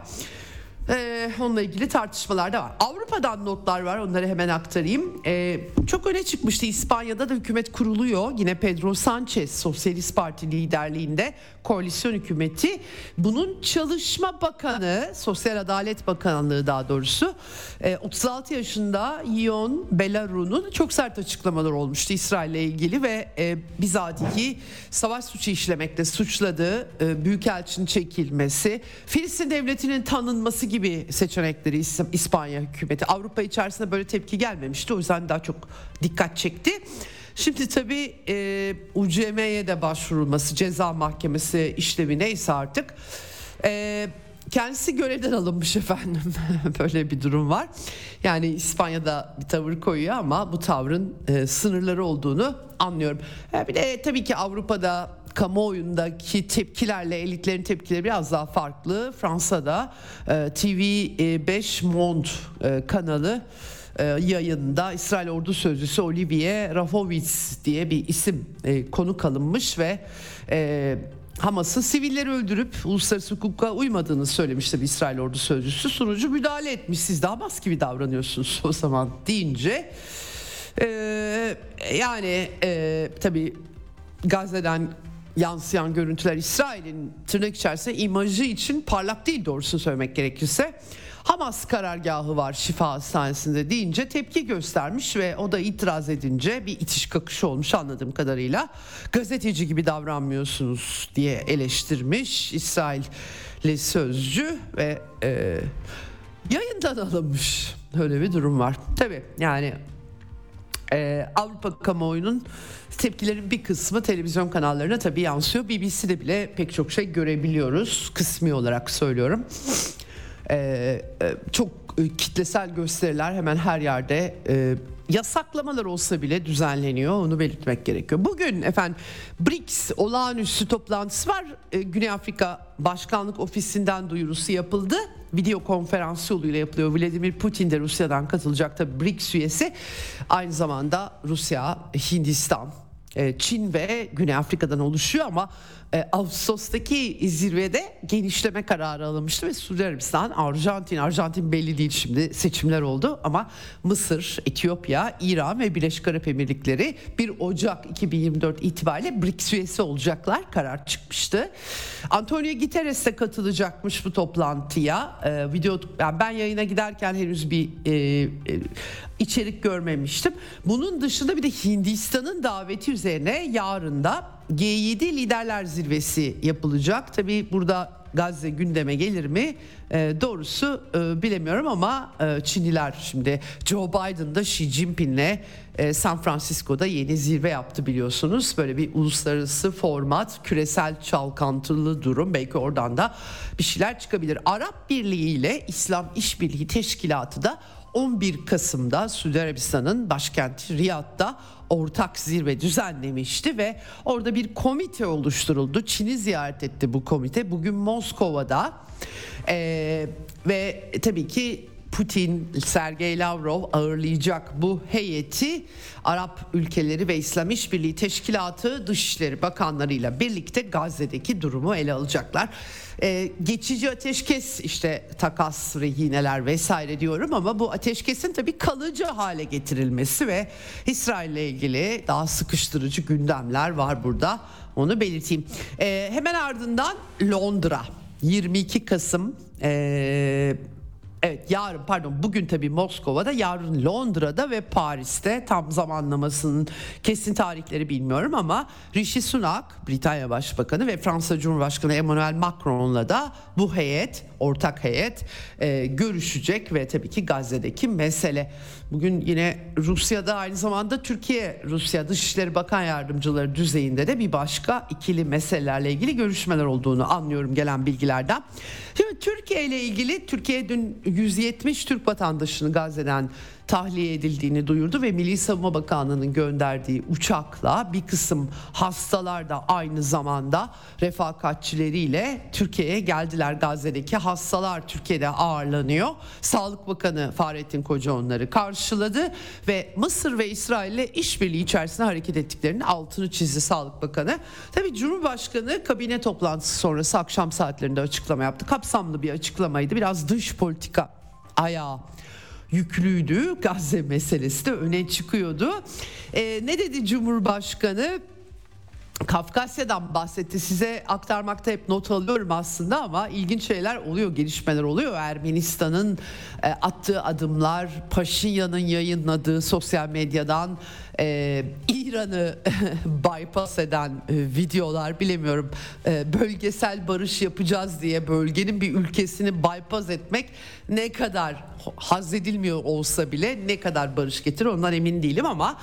[SPEAKER 1] Ee, onunla ilgili tartışmalar da var. Avrupa'dan notlar var onları hemen aktarayım. Ee, çok öne çıkmıştı İspanya'da da hükümet kuruluyor. Yine Pedro Sanchez Sosyalist Parti liderliğinde koalisyon hükümeti. Bunun Çalışma Bakanı, Sosyal Adalet Bakanlığı daha doğrusu e, 36 yaşında Ion Belarus'un çok sert açıklamalar olmuştu İsrail'le ilgili ve e, bizatihi savaş suçu işlemekte suçladığı e, Büyükelçinin çekilmesi, Filistin devletinin tanınması gibi seçenekleri İspanya hükümeti Avrupa içerisinde böyle tepki gelmemişti. O yüzden daha çok dikkat çekti. Şimdi tabii e, UCM'ye de başvurulması, ceza mahkemesi işlemi neyse artık. E, kendisi görevden alınmış efendim. (laughs) Böyle bir durum var. Yani İspanya'da bir tavır koyuyor ama bu tavrın e, sınırları olduğunu anlıyorum. E, bir de tabii ki Avrupa'da kamuoyundaki tepkilerle elitlerin tepkileri biraz daha farklı. Fransa'da e, TV5 Monde e, kanalı e, yayında İsrail Ordu Sözcüsü Olivier Rafovitz diye bir isim konuk alınmış ve Hamas'ın sivilleri öldürüp uluslararası hukuka uymadığını söylemişti bir İsrail Ordu Sözcüsü. Sunucu müdahale etmiş siz de Hamas gibi davranıyorsunuz (laughs) o zaman deyince e, yani e, tabii Gazze'den yansıyan görüntüler İsrail'in tırnak içerisinde imajı için parlak değil doğrusunu söylemek gerekirse. Hamas karargahı var şifa hastanesinde deyince tepki göstermiş ve o da itiraz edince bir itiş kakış olmuş anladığım kadarıyla. Gazeteci gibi davranmıyorsunuz diye eleştirmiş İsrailli sözcü ve e, yayından alınmış. Öyle bir durum var. Tabii yani ee, Avrupa kamuoyunun tepkilerin bir kısmı televizyon kanallarına tabii yansıyor. BBC'de bile pek çok şey görebiliyoruz. Kısmi olarak söylüyorum. Ee, e, çok e, kitlesel gösteriler hemen her yerde e, yasaklamalar olsa bile düzenleniyor onu belirtmek gerekiyor. Bugün efendim BRICS olağanüstü toplantısı var. Ee, Güney Afrika Başkanlık Ofisi'nden duyurusu yapıldı. Video konferans yoluyla yapılıyor. Vladimir Putin de Rusya'dan katılacak tabii BRICS üyesi. Aynı zamanda Rusya, Hindistan, e, Çin ve Güney Afrika'dan oluşuyor ama e, Ağustos'taki zirvede genişleme kararı alınmıştı ve Suudi Arabistan, Arjantin, Arjantin belli değil şimdi seçimler oldu ama Mısır, Etiyopya, İran ve Birleşik Arap Emirlikleri 1 Ocak 2024 itibariyle BRICS üyesi olacaklar. Karar çıkmıştı. Antonio Guterres de katılacakmış bu toplantıya. E, video yani ben yayına giderken henüz bir e, e, içerik görmemiştim. Bunun dışında bir de Hindistan'ın daveti üzerine yarın da G7 liderler zirvesi yapılacak. Tabi burada Gazze gündeme gelir mi? E, doğrusu e, bilemiyorum ama e, Çinliler şimdi Joe Biden da Xi Jinping'le e, San Francisco'da yeni zirve yaptı biliyorsunuz. Böyle bir uluslararası format, küresel çalkantılı durum. Belki oradan da bir şeyler çıkabilir. Arap Birliği ile İslam İşbirliği Teşkilatı da 11 Kasım'da Suudi Arabistan'ın başkenti Riyad'da ortak zirve düzenlemişti ve orada bir komite oluşturuldu. Çin'i ziyaret etti bu komite. Bugün Moskova'da ee, ve tabii ki Putin, Sergey Lavrov ağırlayacak bu heyeti Arap ülkeleri ve İslam İşbirliği Teşkilatı Dışişleri Bakanlarıyla birlikte Gazze'deki durumu ele alacaklar. Ee, geçici ateşkes işte takas, rehineler vesaire diyorum ama bu ateşkesin tabii kalıcı hale getirilmesi ve İsrail ile ilgili daha sıkıştırıcı gündemler var burada. Onu belirteyim. Ee, hemen ardından Londra 22 Kasım ee, Evet yarın pardon bugün tabii Moskova'da yarın Londra'da ve Paris'te. Tam zamanlamasının kesin tarihleri bilmiyorum ama Rishi Sunak Britanya Başbakanı ve Fransa Cumhurbaşkanı Emmanuel Macron'la da bu heyet ortak heyet e, görüşecek ve tabii ki Gazze'deki mesele. Bugün yine Rusya'da aynı zamanda Türkiye Rusya Dışişleri Bakan Yardımcıları düzeyinde de bir başka ikili meselelerle ilgili görüşmeler olduğunu anlıyorum gelen bilgilerden. Şimdi Türkiye ile ilgili Türkiye dün 170 Türk vatandaşını Gazze'den tahliye edildiğini duyurdu ve Milli Savunma Bakanlığı'nın gönderdiği uçakla bir kısım hastalar da aynı zamanda refakatçileriyle Türkiye'ye geldiler. Gazze'deki hastalar Türkiye'de ağırlanıyor. Sağlık Bakanı Fahrettin Koca onları karşıladı ve Mısır ve İsrail ile işbirliği içerisinde hareket ettiklerinin altını çizdi Sağlık Bakanı. Tabii Cumhurbaşkanı kabine toplantısı sonrası akşam saatlerinde açıklama yaptı. Kapsamlı bir açıklamaydı. Biraz dış politika ayağı yüklüydü. Gazze meselesi de öne çıkıyordu. Ee, ne dedi Cumhurbaşkanı? Kafkasya'dan bahsetti. Size aktarmakta hep not alıyorum aslında ama ilginç şeyler oluyor, gelişmeler oluyor. Ermenistan'ın e, attığı adımlar, Paşinyan'ın yayınladığı sosyal medyadan e, İran'ı (laughs) bypass eden e, videolar bilemiyorum. E, bölgesel barış yapacağız diye bölgenin bir ülkesini bypass etmek ne kadar haz edilmiyor olsa bile ne kadar barış getirir ondan emin değilim ama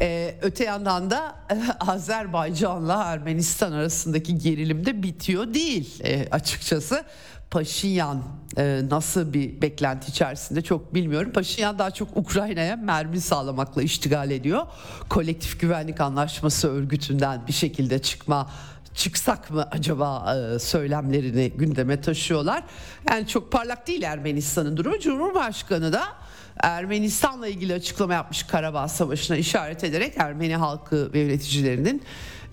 [SPEAKER 1] ee, öte yandan da (laughs) Azerbaycan'la Ermenistan arasındaki gerilim de bitiyor değil e, açıkçası. Paşinyan e, nasıl bir beklenti içerisinde çok bilmiyorum. Paşinyan daha çok Ukrayna'ya mermi sağlamakla iştigal ediyor. Kolektif Güvenlik Anlaşması örgütünden bir şekilde çıkma çıksak mı acaba e, söylemlerini gündeme taşıyorlar. Yani çok parlak değil Ermenistan'ın durumu. Cumhurbaşkanı da Ermenistan'la ilgili açıklama yapmış Karabağ Savaşı'na işaret ederek Ermeni halkı ve yöneticilerinin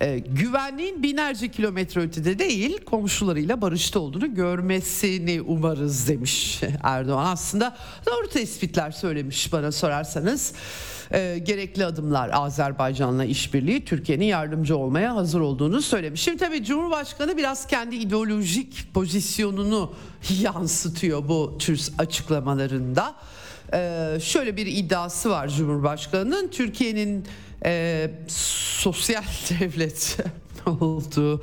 [SPEAKER 1] e, güvenliğin binlerce kilometre ötede değil komşularıyla barışta olduğunu görmesini umarız demiş Erdoğan. Aslında doğru tespitler söylemiş bana sorarsanız. E, gerekli adımlar Azerbaycan'la işbirliği Türkiye'nin yardımcı olmaya hazır olduğunu söylemiş. Şimdi tabii Cumhurbaşkanı biraz kendi ideolojik pozisyonunu (laughs) yansıtıyor bu tür açıklamalarında. Ee, şöyle bir iddiası var Cumhurbaşkanı'nın Türkiye'nin e, sosyal (laughs) devlet olduğu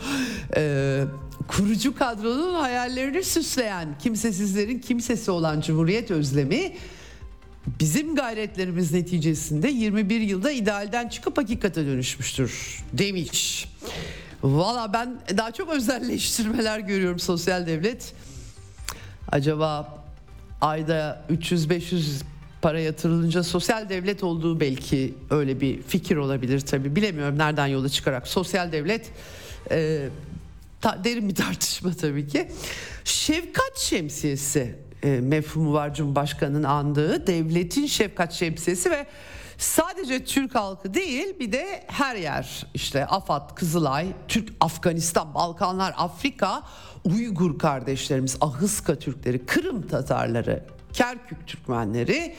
[SPEAKER 1] e, kurucu kadronun hayallerini süsleyen kimsesizlerin kimsesi olan Cumhuriyet özlemi bizim gayretlerimiz neticesinde 21 yılda idealden çıkıp hakikate dönüşmüştür demiş. Valla ben daha çok özelleştirmeler görüyorum sosyal devlet. Acaba ayda 300-500 para yatırılınca sosyal devlet olduğu belki öyle bir fikir olabilir tabi bilemiyorum nereden yola çıkarak. Sosyal devlet e, ta, derin bir (laughs) tartışma tabii ki. Şefkat şemsiyesi e, mefhumu var Cumhurbaşkanı'nın andığı. Devletin şefkat şemsiyesi ve sadece Türk halkı değil bir de her yer. İşte Afat, Kızılay, Türk, Afganistan, Balkanlar, Afrika Uygur kardeşlerimiz, Ahıska Türkleri, Kırım Tatarları, Kerkük Türkmenleri,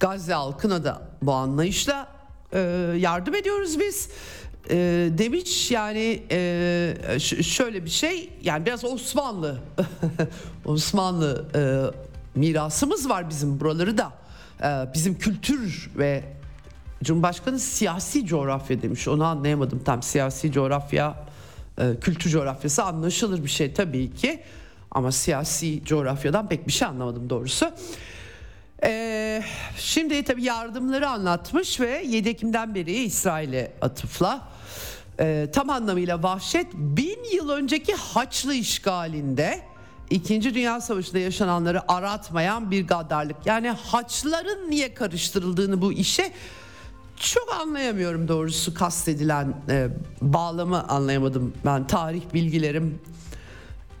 [SPEAKER 1] Gazze halkına da bu anlayışla e, yardım ediyoruz biz. E, demiş yani e, şöyle bir şey yani biraz Osmanlı (laughs) Osmanlı e, mirasımız var bizim buraları da. E, bizim kültür ve Cumhurbaşkanı siyasi coğrafya demiş. Onu anlayamadım tam. Siyasi coğrafya kültür coğrafyası anlaşılır bir şey tabii ki. Ama siyasi coğrafyadan pek bir şey anlamadım doğrusu. Ee, şimdi tabii yardımları anlatmış ve 7 Ekim'den beri İsrail'e atıfla e, tam anlamıyla vahşet bin yıl önceki Haçlı işgalinde İkinci Dünya Savaşı'nda yaşananları aratmayan bir gaddarlık. Yani Haçlıların niye karıştırıldığını bu işe çok anlayamıyorum doğrusu kastedilen e, bağlamı anlayamadım. Ben tarih bilgilerim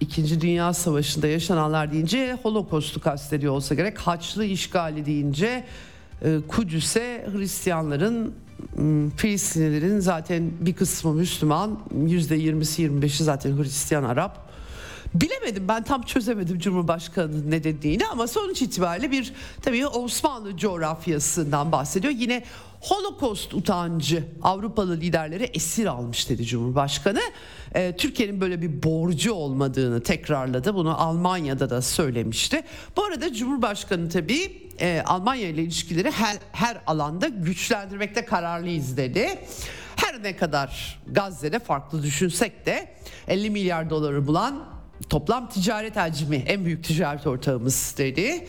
[SPEAKER 1] İkinci Dünya Savaşı'nda yaşananlar deyince Holocaust'u kastediyor olsa gerek. Haçlı işgali deyince e, Kudüs'e Hristiyanların Filistinlilerin zaten bir kısmı Müslüman, yüzde 20'si 25'i zaten Hristiyan Arap Bilemedim ben tam çözemedim Cumhurbaşkanı'nın ne dediğini ama sonuç itibariyle bir tabii Osmanlı coğrafyasından bahsediyor. Yine Holocaust utancı Avrupalı liderleri esir almış dedi Cumhurbaşkanı. Ee, Türkiye'nin böyle bir borcu olmadığını tekrarladı. Bunu Almanya'da da söylemişti. Bu arada Cumhurbaşkanı tabii e, Almanya ile ilişkileri her, her alanda güçlendirmekte kararlıyız dedi. Her ne kadar Gazze'de farklı düşünsek de 50 milyar doları bulan toplam ticaret hacmi en büyük ticaret ortağımız dedi.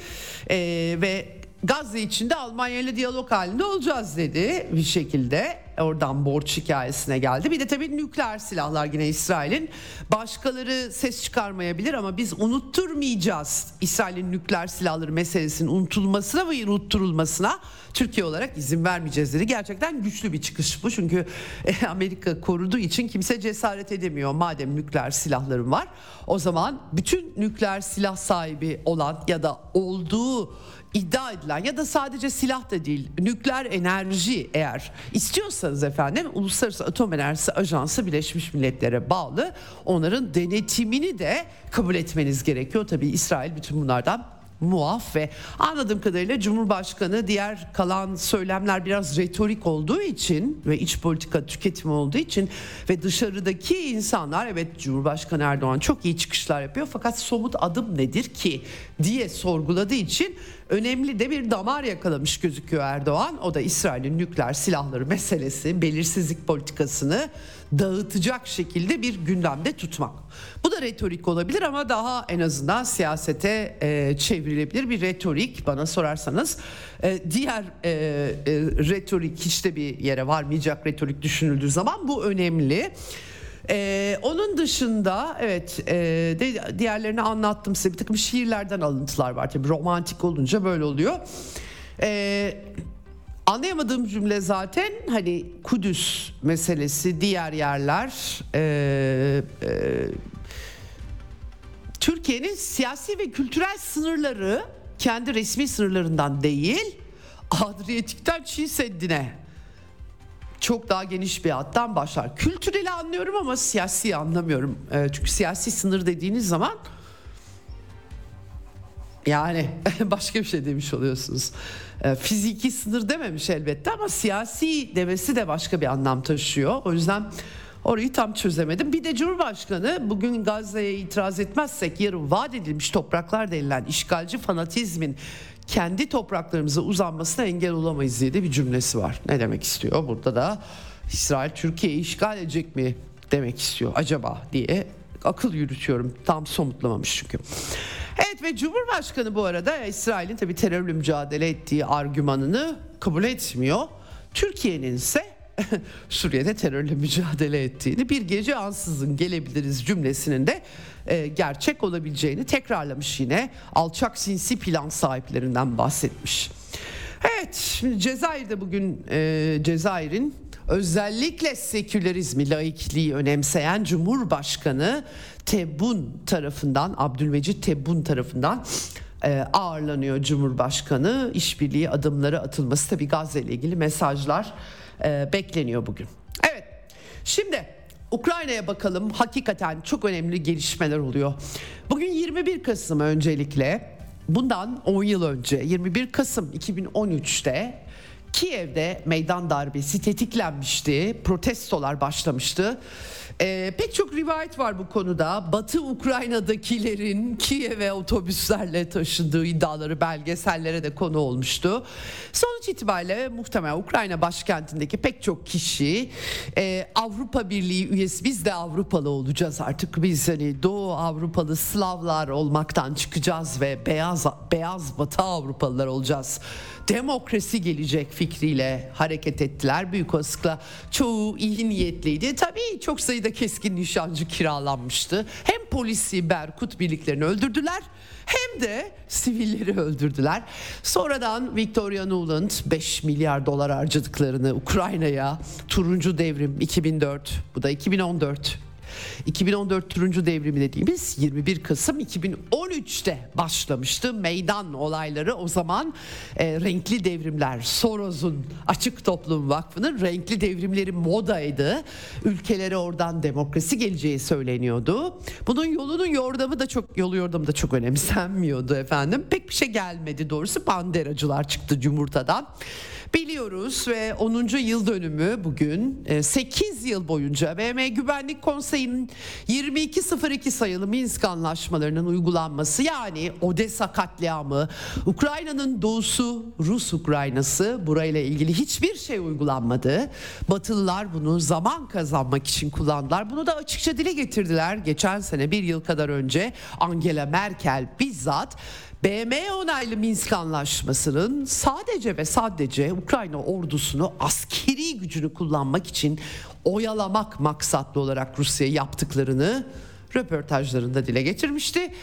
[SPEAKER 1] E, ve Gazze içinde Almanya ile diyalog halinde olacağız dedi bir şekilde. Oradan borç hikayesine geldi. Bir de tabii nükleer silahlar yine İsrail'in. Başkaları ses çıkarmayabilir ama biz unutturmayacağız. İsrail'in nükleer silahları meselesinin unutulmasına ve unutturulmasına Türkiye olarak izin vermeyeceğiz dedi. Gerçekten güçlü bir çıkış bu. Çünkü e, Amerika koruduğu için kimse cesaret edemiyor. Madem nükleer silahların var o zaman bütün nükleer silah sahibi olan ya da olduğu iddia edilen ya da sadece silah da değil nükleer enerji eğer istiyorsanız efendim Uluslararası Atom Enerjisi Ajansı Birleşmiş Milletler'e bağlı onların denetimini de kabul etmeniz gerekiyor. Tabii İsrail bütün bunlardan muaf ve anladığım kadarıyla Cumhurbaşkanı diğer kalan söylemler biraz retorik olduğu için ve iç politika tüketimi olduğu için ve dışarıdaki insanlar evet Cumhurbaşkanı Erdoğan çok iyi çıkışlar yapıyor fakat somut adım nedir ki diye sorguladığı için önemli de bir damar yakalamış gözüküyor Erdoğan. O da İsrail'in nükleer silahları meselesi, belirsizlik politikasını dağıtacak şekilde bir gündemde tutmak. Bu da retorik olabilir ama daha en azından siyasete e, çevrilebilir bir retorik bana sorarsanız. E, diğer e, e, retorik hiç de bir yere varmayacak retorik düşünüldüğü zaman bu önemli. Ee, onun dışında evet e, de, diğerlerini anlattım size bir takım şiirlerden alıntılar var tabii romantik olunca böyle oluyor. Ee, anlayamadığım cümle zaten hani Kudüs meselesi diğer yerler e, e, Türkiye'nin siyasi ve kültürel sınırları kendi resmi sınırlarından değil Adriyatik'ten Çin Seddi'ne çok daha geniş bir hattan başlar. Kültüreli anlıyorum ama siyasi anlamıyorum. E, çünkü siyasi sınır dediğiniz zaman yani (laughs) başka bir şey demiş oluyorsunuz. E, fiziki sınır dememiş elbette ama siyasi demesi de başka bir anlam taşıyor. O yüzden orayı tam çözemedim. Bir de Cumhurbaşkanı bugün Gazze'ye itiraz etmezsek yarın vaat edilmiş topraklar denilen işgalci fanatizmin kendi topraklarımıza uzanmasına engel olamayız diye de bir cümlesi var. Ne demek istiyor? Burada da İsrail Türkiye'yi işgal edecek mi demek istiyor acaba diye akıl yürütüyorum. Tam somutlamamış çünkü. Evet ve Cumhurbaşkanı bu arada İsrail'in tabi terörle mücadele ettiği argümanını kabul etmiyor. Türkiye'nin ise (laughs) Suriye'de terörle mücadele ettiğini bir gece ansızın gelebiliriz cümlesinin de e, gerçek olabileceğini tekrarlamış yine alçak sinsi plan sahiplerinden bahsetmiş. Evet şimdi Cezayir'de bugün e, Cezayir'in özellikle sekülerizmi, laikliği önemseyen Cumhurbaşkanı Tebun tarafından, Abdülmecit Tebun tarafından e, ağırlanıyor Cumhurbaşkanı. İşbirliği adımları atılması tabii Gazze ile ilgili mesajlar e, bekleniyor bugün. Evet şimdi Ukrayna'ya bakalım hakikaten çok önemli gelişmeler oluyor. Bugün 21 Kasım öncelikle bundan 10 yıl önce 21 Kasım 2013'te Kiev'de meydan darbesi tetiklenmişti. Protestolar başlamıştı. Ee, pek çok rivayet var bu konuda. Batı Ukrayna'dakilerin Kiev'e otobüslerle taşındığı iddiaları belgesellere de konu olmuştu. Sonuç itibariyle muhtemelen Ukrayna başkentindeki pek çok kişi e, Avrupa Birliği üyesi biz de Avrupalı olacağız artık biz hani Doğu Avrupalı Slavlar olmaktan çıkacağız ve beyaz beyaz Batı Avrupalılar olacağız demokrasi gelecek fikriyle hareket ettiler. Büyük olasılıkla çoğu iyi niyetliydi. Tabii çok sayıda keskin nişancı kiralanmıştı. Hem polisi Berkut birliklerini öldürdüler hem de sivilleri öldürdüler. Sonradan Victoria Nuland 5 milyar dolar harcadıklarını Ukrayna'ya turuncu devrim 2004 bu da 2014 2014 turuncu devrimi dediğimiz 21 Kasım 2013'te başlamıştı. Meydan olayları o zaman e, renkli devrimler Soros'un Açık Toplum Vakfı'nın renkli devrimleri modaydı. Ülkelere oradan demokrasi geleceği söyleniyordu. Bunun yolunun yordamı da çok yolu yordamı da çok önemsenmiyordu efendim. Pek bir şey gelmedi doğrusu. Banderacılar çıktı Cumhurta'dan. Biliyoruz ve 10. yıl dönümü bugün 8 e, yıl boyunca BM Güvenlik Konseyi'nin 2202 sayılı Minsk anlaşmalarının uygulanması yani Odessa katliamı, Ukrayna'nın doğusu Rus Ukraynası burayla ilgili hiçbir şey uygulanmadı. Batılılar bunu zaman kazanmak için kullandılar. Bunu da açıkça dile getirdiler. Geçen sene bir yıl kadar önce Angela Merkel bizzat BM onaylı Minsk Anlaşması'nın sadece ve sadece Ukrayna ordusunu askeri gücünü kullanmak için oyalamak maksatlı olarak Rusya'ya yaptıklarını röportajlarında dile getirmişti.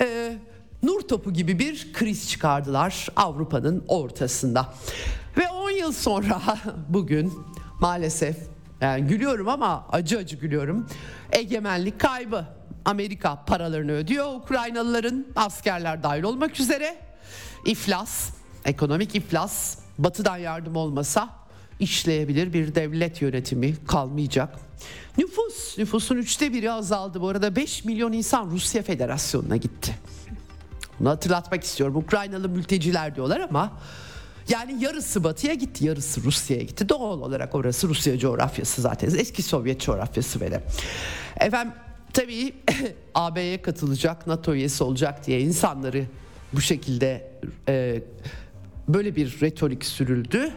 [SPEAKER 1] Ee, nur topu gibi bir kriz çıkardılar Avrupa'nın ortasında. Ve 10 yıl sonra (laughs) bugün maalesef yani gülüyorum ama acı acı gülüyorum. Egemenlik kaybı. Amerika paralarını ödüyor Ukraynalıların askerler dahil olmak üzere. İflas, ekonomik iflas, batıdan yardım olmasa işleyebilir bir devlet yönetimi kalmayacak. Nüfus, nüfusun üçte biri azaldı. Bu arada 5 milyon insan Rusya Federasyonu'na gitti. Bunu hatırlatmak istiyorum. Ukraynalı mülteciler diyorlar ama yani yarısı batıya gitti, yarısı Rusya'ya gitti. Doğal olarak orası Rusya coğrafyası zaten. Eski Sovyet coğrafyası böyle. Efendim tabii (coughs) AB'ye katılacak, NATO üyesi olacak diye insanları bu şekilde e, böyle bir retorik sürüldü.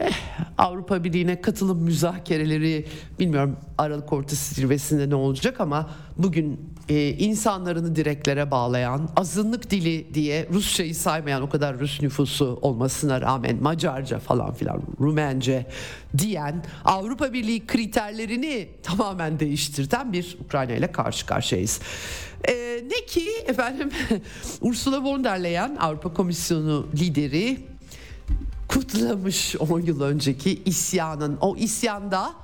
[SPEAKER 1] Eh, Avrupa Birliği'ne katılım müzakereleri bilmiyorum Aralık ortası zirvesinde ne olacak ama bugün e, insanlarını direklere bağlayan azınlık dili diye Rusçayı saymayan o kadar Rus nüfusu olmasına rağmen Macarca falan filan Rumence diyen Avrupa Birliği kriterlerini tamamen değiştirten bir Ukrayna ile karşı karşıyayız. E, ne ki efendim (laughs) Ursula von der Leyen Avrupa Komisyonu lideri kutlamış 10 yıl önceki isyanın. O isyanda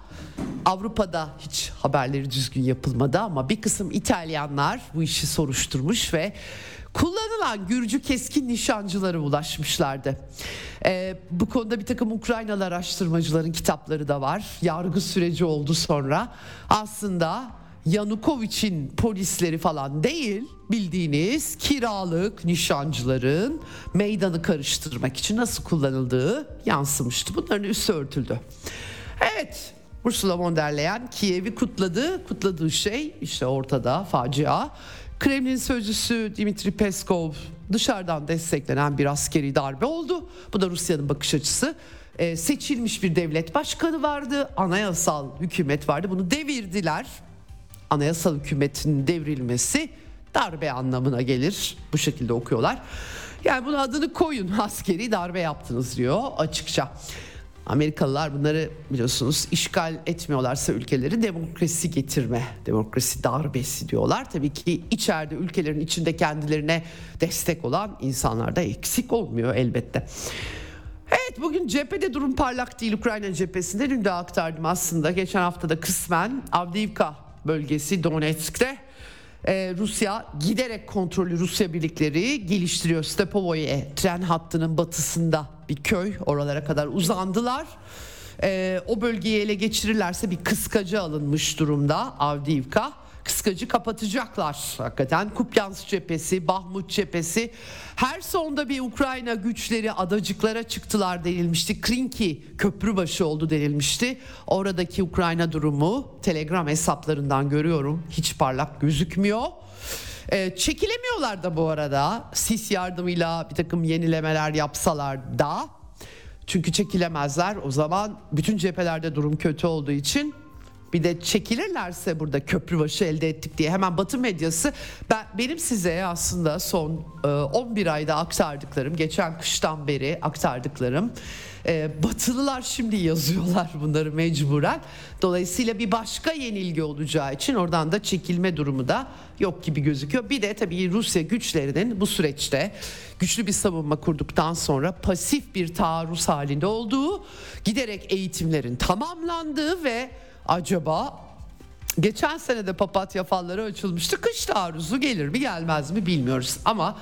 [SPEAKER 1] Avrupa'da hiç haberleri düzgün yapılmadı ama bir kısım İtalyanlar bu işi soruşturmuş ve kullanılan Gürcü keskin nişancılara ulaşmışlardı. Ee, bu konuda bir takım Ukraynalı araştırmacıların kitapları da var. Yargı süreci oldu sonra. Aslında Yanukovic'in polisleri falan değil bildiğiniz kiralık nişancıların meydanı karıştırmak için nasıl kullanıldığı yansımıştı. Bunların üstü örtüldü. Evet Ursula von der Leyen Kiev'i kutladı. Kutladığı şey işte ortada facia. Kremlin sözcüsü Dimitri Peskov dışarıdan desteklenen bir askeri darbe oldu. Bu da Rusya'nın bakış açısı. Ee, seçilmiş bir devlet başkanı vardı, anayasal hükümet vardı. Bunu devirdiler anayasal hükümetin devrilmesi darbe anlamına gelir. Bu şekilde okuyorlar. Yani bunun adını koyun (laughs) askeri darbe yaptınız diyor açıkça. Amerikalılar bunları biliyorsunuz işgal etmiyorlarsa ülkeleri demokrasi getirme, demokrasi darbesi diyorlar. Tabii ki içeride ülkelerin içinde kendilerine destek olan insanlar da eksik olmuyor elbette. Evet bugün cephede durum parlak değil Ukrayna cephesinde. Dün de aktardım aslında. Geçen hafta da kısmen Avdiivka bölgesi Donetsk'te ee, Rusya giderek kontrolü Rusya birlikleri geliştiriyor. Stepovoye tren hattının batısında bir köy oralara kadar uzandılar. Ee, o bölgeyi ele geçirirlerse bir kıskacı alınmış durumda Avdiivka kıskacı kapatacaklar. Hakikaten Kupyansk cephesi, Bahmut cephesi her sonda bir Ukrayna güçleri adacıklara çıktılar denilmişti. Krinki köprü başı oldu denilmişti. Oradaki Ukrayna durumu Telegram hesaplarından görüyorum. Hiç parlak gözükmüyor. Ee, çekilemiyorlar da bu arada. Sis yardımıyla bir takım yenilemeler yapsalar da. Çünkü çekilemezler. O zaman bütün cephelerde durum kötü olduğu için bir de çekilirlerse burada köprü başı elde ettik diye hemen Batı medyası ben benim size aslında son 11 e, ayda aktardıklarım geçen kıştan beri aktardıklarım e, Batılılar şimdi yazıyorlar bunları mecburen. Dolayısıyla bir başka yenilgi olacağı için oradan da çekilme durumu da yok gibi gözüküyor. Bir de tabii Rusya güçlerinin bu süreçte güçlü bir savunma kurduktan sonra pasif bir taarruz halinde olduğu, giderek eğitimlerin tamamlandığı ve acaba geçen sene de papatya falları açılmıştı. Kış taarruzu gelir mi gelmez mi bilmiyoruz ama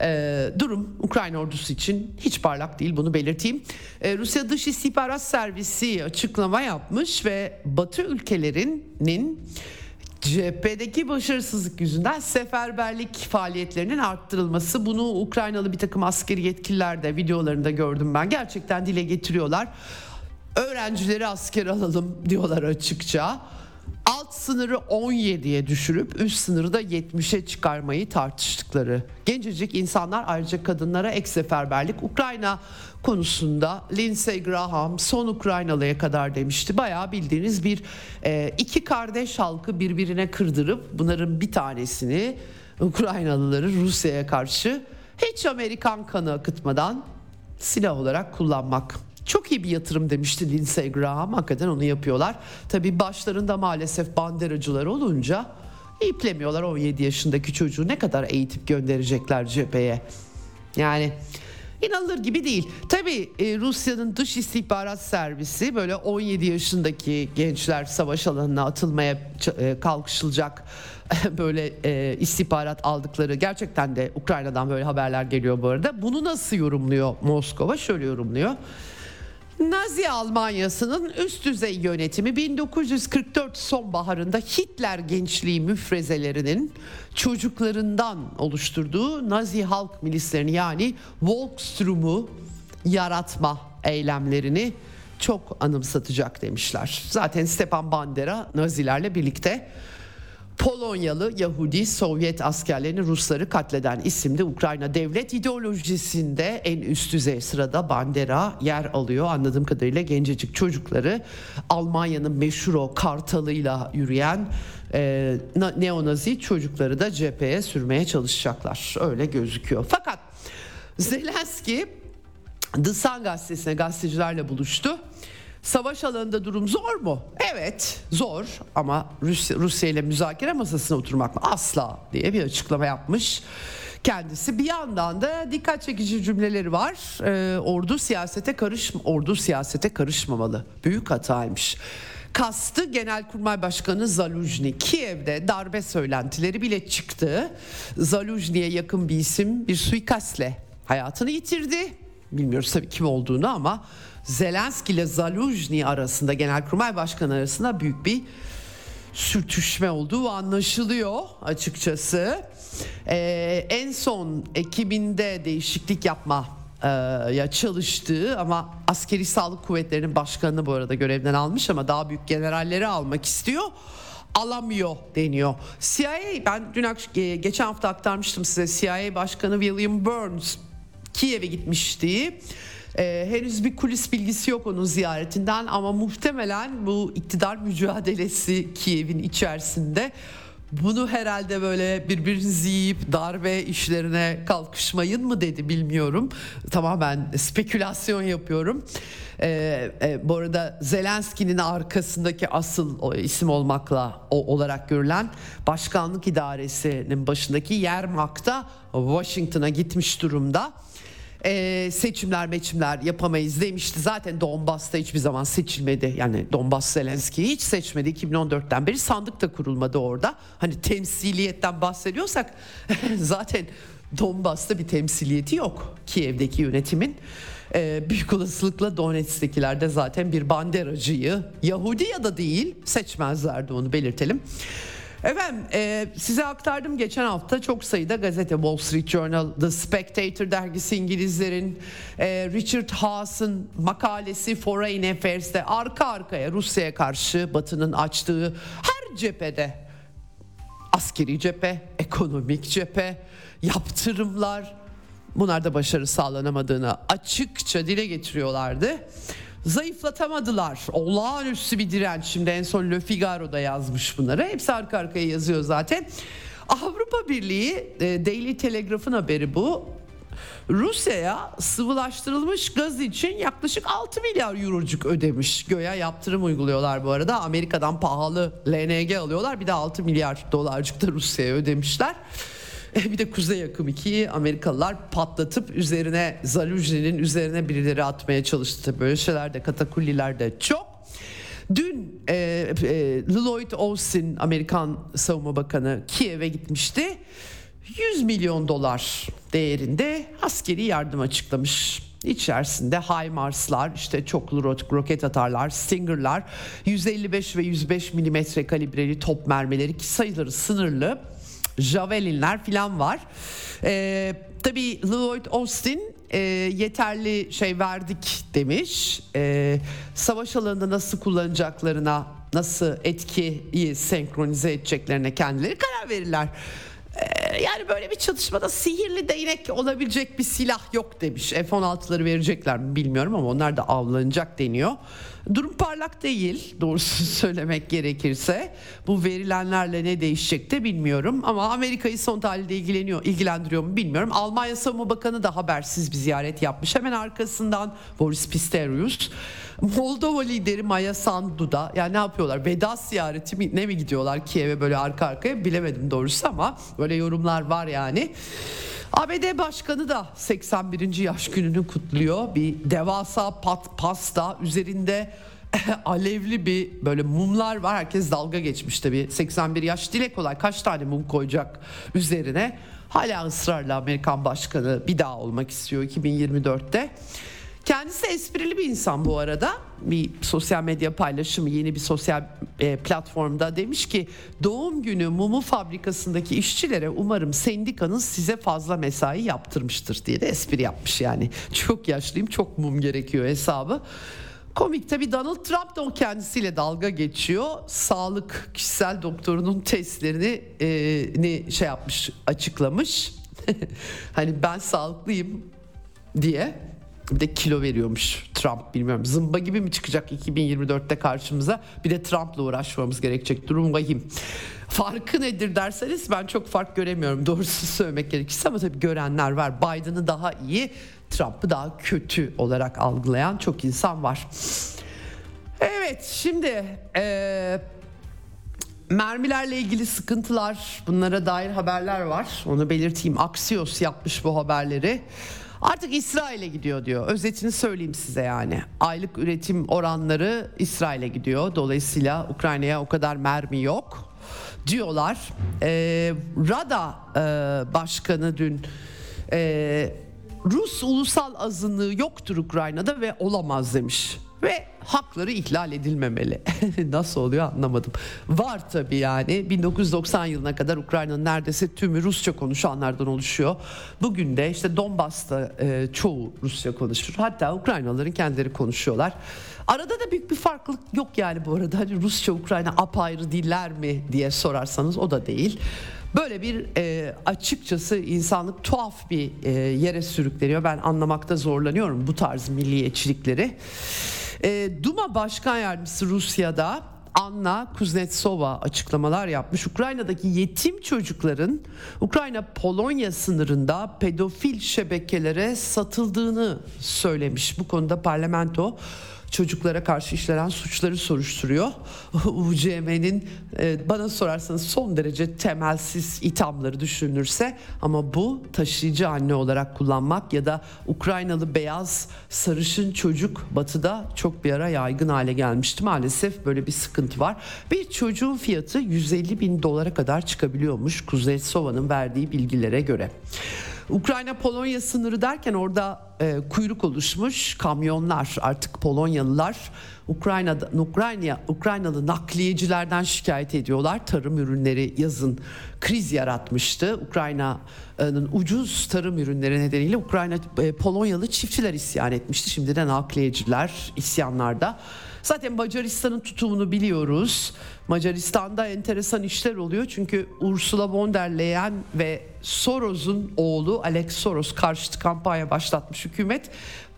[SPEAKER 1] e, durum Ukrayna ordusu için hiç parlak değil bunu belirteyim. E, Rusya Dış İstihbarat Servisi açıklama yapmış ve Batı ülkelerinin cephedeki başarısızlık yüzünden seferberlik faaliyetlerinin arttırılması bunu Ukraynalı bir takım askeri yetkililer de videolarında gördüm ben gerçekten dile getiriyorlar. Öğrencileri asker alalım diyorlar açıkça. Alt sınırı 17'ye düşürüp üst sınırı da 70'e çıkarmayı tartıştıkları. Gencecik insanlar ayrıca kadınlara ek seferberlik Ukrayna konusunda Lindsey Graham son Ukraynalıya kadar demişti. Bayağı bildiğiniz bir e, iki kardeş halkı birbirine kırdırıp bunların bir tanesini Ukraynalıları Rusya'ya karşı hiç Amerikan kanı akıtmadan silah olarak kullanmak. Çok iyi bir yatırım demişti Lindsey Graham. Hakikaten onu yapıyorlar. Tabii başlarında maalesef banderacılar olunca iplemiyorlar 17 yaşındaki çocuğu ne kadar eğitip gönderecekler cepheye. Yani inanılır gibi değil. Tabii e, Rusya'nın dış istihbarat servisi böyle 17 yaşındaki gençler savaş alanına atılmaya e, kalkışılacak (laughs) böyle e, istihbarat aldıkları gerçekten de Ukrayna'dan böyle haberler geliyor bu arada. Bunu nasıl yorumluyor Moskova? Şöyle yorumluyor. Nazi Almanyası'nın üst düzey yönetimi 1944 sonbaharında Hitler gençliği müfrezelerinin çocuklarından oluşturduğu Nazi halk milislerini yani Volkstrom'u yaratma eylemlerini çok anımsatacak demişler. Zaten Stepan Bandera Nazilerle birlikte Polonyalı Yahudi Sovyet askerlerini Rusları katleden isimde Ukrayna devlet ideolojisinde en üst düzey sırada Bandera yer alıyor. Anladığım kadarıyla gencecik çocukları Almanya'nın meşhur o kartalıyla yürüyen e, neonazi çocukları da cepheye sürmeye çalışacaklar. Öyle gözüküyor. Fakat Zelenski The Sun gazetesine gazetecilerle buluştu. Savaş alanında durum zor mu? Evet zor ama Rusya, Rusya ile müzakere masasına oturmak mı? Asla diye bir açıklama yapmış kendisi. Bir yandan da dikkat çekici cümleleri var. Ee, ordu siyasete karış ordu siyasete karışmamalı. Büyük hataymış. Kastı Genelkurmay Başkanı Zaluzhny. Kiev'de darbe söylentileri bile çıktı. Zaluzhny'ye yakın bir isim bir suikastle hayatını yitirdi. Bilmiyoruz tabii kim olduğunu ama Zelenski ile Zaluzhny arasında Genelkurmay Başkanı arasında büyük bir sürtüşme olduğu anlaşılıyor açıkçası. Ee, en son ekibinde değişiklik yapma e, ya çalıştığı ama askeri sağlık kuvvetlerinin başkanını bu arada görevden almış ama daha büyük generalleri almak istiyor alamıyor deniyor. CIA ben dün geçen hafta aktarmıştım size CIA Başkanı William Burns Kiev'e gitmişti. Ee, henüz bir kulis bilgisi yok onun ziyaretinden ama muhtemelen bu iktidar mücadelesi Kiev'in içerisinde bunu herhalde böyle birbirinizi yiyip darbe işlerine kalkışmayın mı dedi bilmiyorum. Tamamen spekülasyon yapıyorum. Ee, e, bu arada Zelenski'nin arkasındaki asıl o isim olmakla o, olarak görülen başkanlık idaresinin başındaki Yermak'ta Washington'a gitmiş durumda e, seçimler meçimler yapamayız demişti. Zaten Donbas'ta hiçbir zaman seçilmedi. Yani Donbas Zelenski'yi hiç seçmedi. 2014'ten beri sandık da kurulmadı orada. Hani temsiliyetten bahsediyorsak (laughs) zaten Donbas'ta bir temsiliyeti yok Kiev'deki yönetimin. Ee, büyük olasılıkla Donetsk'tekiler de zaten bir banderacıyı Yahudi ya da değil seçmezlerdi onu belirtelim. Efendim e, size aktardım geçen hafta çok sayıda gazete Wall Street Journal, The Spectator dergisi İngilizlerin, e, Richard Haas'ın makalesi Foreign Affairs'te arka arkaya Rusya'ya karşı Batı'nın açtığı her cephede askeri cephe, ekonomik cephe, yaptırımlar bunlar da başarı sağlanamadığını açıkça dile getiriyorlardı zayıflatamadılar. Olağanüstü bir direnç. Şimdi en son Le Figaro'da yazmış bunları. Hepsi arka arkaya yazıyor zaten. Avrupa Birliği e, Daily Telegraph'ın haberi bu. Rusya'ya sıvılaştırılmış gaz için yaklaşık 6 milyar eurocuk ödemiş. Göya yaptırım uyguluyorlar bu arada. Amerika'dan pahalı LNG alıyorlar. Bir de 6 milyar dolarcık da Rusya'ya ödemişler. (laughs) bir de Kuzey Akım 2'yi Amerikalılar patlatıp üzerine Zaluzni'nin üzerine birileri atmaya çalıştı. Böyle şeyler de katakulliler de çok. Dün e, e, Lloyd Austin Amerikan Savunma Bakanı Kiev'e gitmişti. 100 milyon dolar değerinde askeri yardım açıklamış. İçerisinde HIMARS'lar, işte çoklu roket atarlar, Stinger'lar, 155 ve 105 milimetre kalibreli top mermileri ki sayıları sınırlı. Javelinler falan var. Ee, tabii Lloyd Austin e, yeterli şey verdik demiş. E, savaş alanında nasıl kullanacaklarına, nasıl etkiyi senkronize edeceklerine kendileri karar verirler. E, yani böyle bir çatışmada sihirli değnek olabilecek bir silah yok demiş. F-16'ları verecekler mi bilmiyorum ama onlar da avlanacak deniyor. Durum parlak değil doğrusu (laughs) söylemek gerekirse. Bu verilenlerle ne değişecek de bilmiyorum ama Amerika'yı son tahlilde ilgileniyor, ilgilendiriyor mu bilmiyorum. Almanya Savunma Bakanı da habersiz bir ziyaret yapmış. Hemen arkasından Boris Pistorius Moldova lideri Maya Sandu da yani ne yapıyorlar? Veda ziyareti mi ne mi gidiyorlar Kiev'e böyle arka arkaya bilemedim doğrusu ama böyle yorumlar var yani. ABD Başkanı da 81. yaş gününü kutluyor. Bir devasa pat pasta üzerinde (laughs) alevli bir böyle mumlar var. Herkes dalga geçmiş tabii. 81 yaş dile kolay kaç tane mum koyacak üzerine. Hala ısrarla Amerikan Başkanı bir daha olmak istiyor 2024'te. Kendisi esprili bir insan bu arada. Bir sosyal medya paylaşımı yeni bir sosyal e, platformda demiş ki doğum günü mumu fabrikasındaki işçilere umarım sendikanız size fazla mesai yaptırmıştır diye de espri yapmış yani. Çok yaşlıyım çok mum gerekiyor hesabı. Komik tabii Donald Trump da o kendisiyle dalga geçiyor. Sağlık kişisel doktorunun testlerini e, ne şey yapmış açıklamış. (laughs) hani ben sağlıklıyım diye bir de kilo veriyormuş Trump bilmiyorum. Zımba gibi mi çıkacak 2024'te karşımıza? Bir de Trump'la uğraşmamız gerekecek. Durum vahim. Farkı nedir derseniz ben çok fark göremiyorum doğrusu (laughs) söylemek gerekirse ama tabii görenler var. Biden'ı daha iyi, Trump'ı daha kötü olarak algılayan çok insan var. Evet şimdi ee, mermilerle ilgili sıkıntılar bunlara dair haberler var. Onu belirteyim. Axios yapmış bu haberleri. Artık İsrail'e gidiyor diyor. Özetini söyleyeyim size yani. Aylık üretim oranları İsrail'e gidiyor. Dolayısıyla Ukrayna'ya o kadar mermi yok diyorlar. Ee, Rada e, başkanı dün e, Rus ulusal azınlığı yoktur Ukrayna'da ve olamaz demiş. Ve hakları ihlal edilmemeli. (laughs) Nasıl oluyor anlamadım. Var tabii yani 1990 yılına kadar Ukrayna'nın neredeyse tümü Rusça konuşanlardan oluşuyor. Bugün de işte Donbas'ta e, çoğu Rusça konuşur. Hatta Ukraynalıların kendileri konuşuyorlar. Arada da büyük bir farklılık yok yani bu arada. Hani Rusça Ukrayna apayrı diller mi diye sorarsanız o da değil. Böyle bir e, açıkçası insanlık tuhaf bir e, yere sürükleniyor. Ben anlamakta zorlanıyorum bu tarz milliyetçilikleri. E, Duma Başkan Yardımcısı Rusya'da Anna Kuznetsova açıklamalar yapmış. Ukrayna'daki yetim çocukların Ukrayna Polonya sınırında pedofil şebekelere satıldığını söylemiş. Bu konuda parlamento çocuklara karşı işlenen suçları soruşturuyor. (laughs) UCM'nin e, bana sorarsanız son derece temelsiz ithamları düşünülürse ama bu taşıyıcı anne olarak kullanmak ya da Ukraynalı beyaz sarışın çocuk batıda çok bir ara yaygın hale gelmişti. Maalesef böyle bir sıkıntı var. Bir çocuğun fiyatı 150 bin dolara kadar çıkabiliyormuş Kuznetsova'nın verdiği bilgilere göre. Ukrayna-Polonya sınırı derken orada e, kuyruk oluşmuş kamyonlar artık Polonyalılar Ukrayna'da Ukrayna Ukraynalı nakliyecilerden şikayet ediyorlar. Tarım ürünleri yazın kriz yaratmıştı. Ukrayna'nın ucuz tarım ürünleri nedeniyle Ukrayna e, Polonyalı çiftçiler isyan etmişti. Şimdi de nakliyeciler isyanlarda. Zaten Macaristan'ın tutumunu biliyoruz. Macaristan'da enteresan işler oluyor çünkü Ursula von der Leyen ve Soros'un oğlu Alex Soros karşıtı kampanya başlatmış hükümet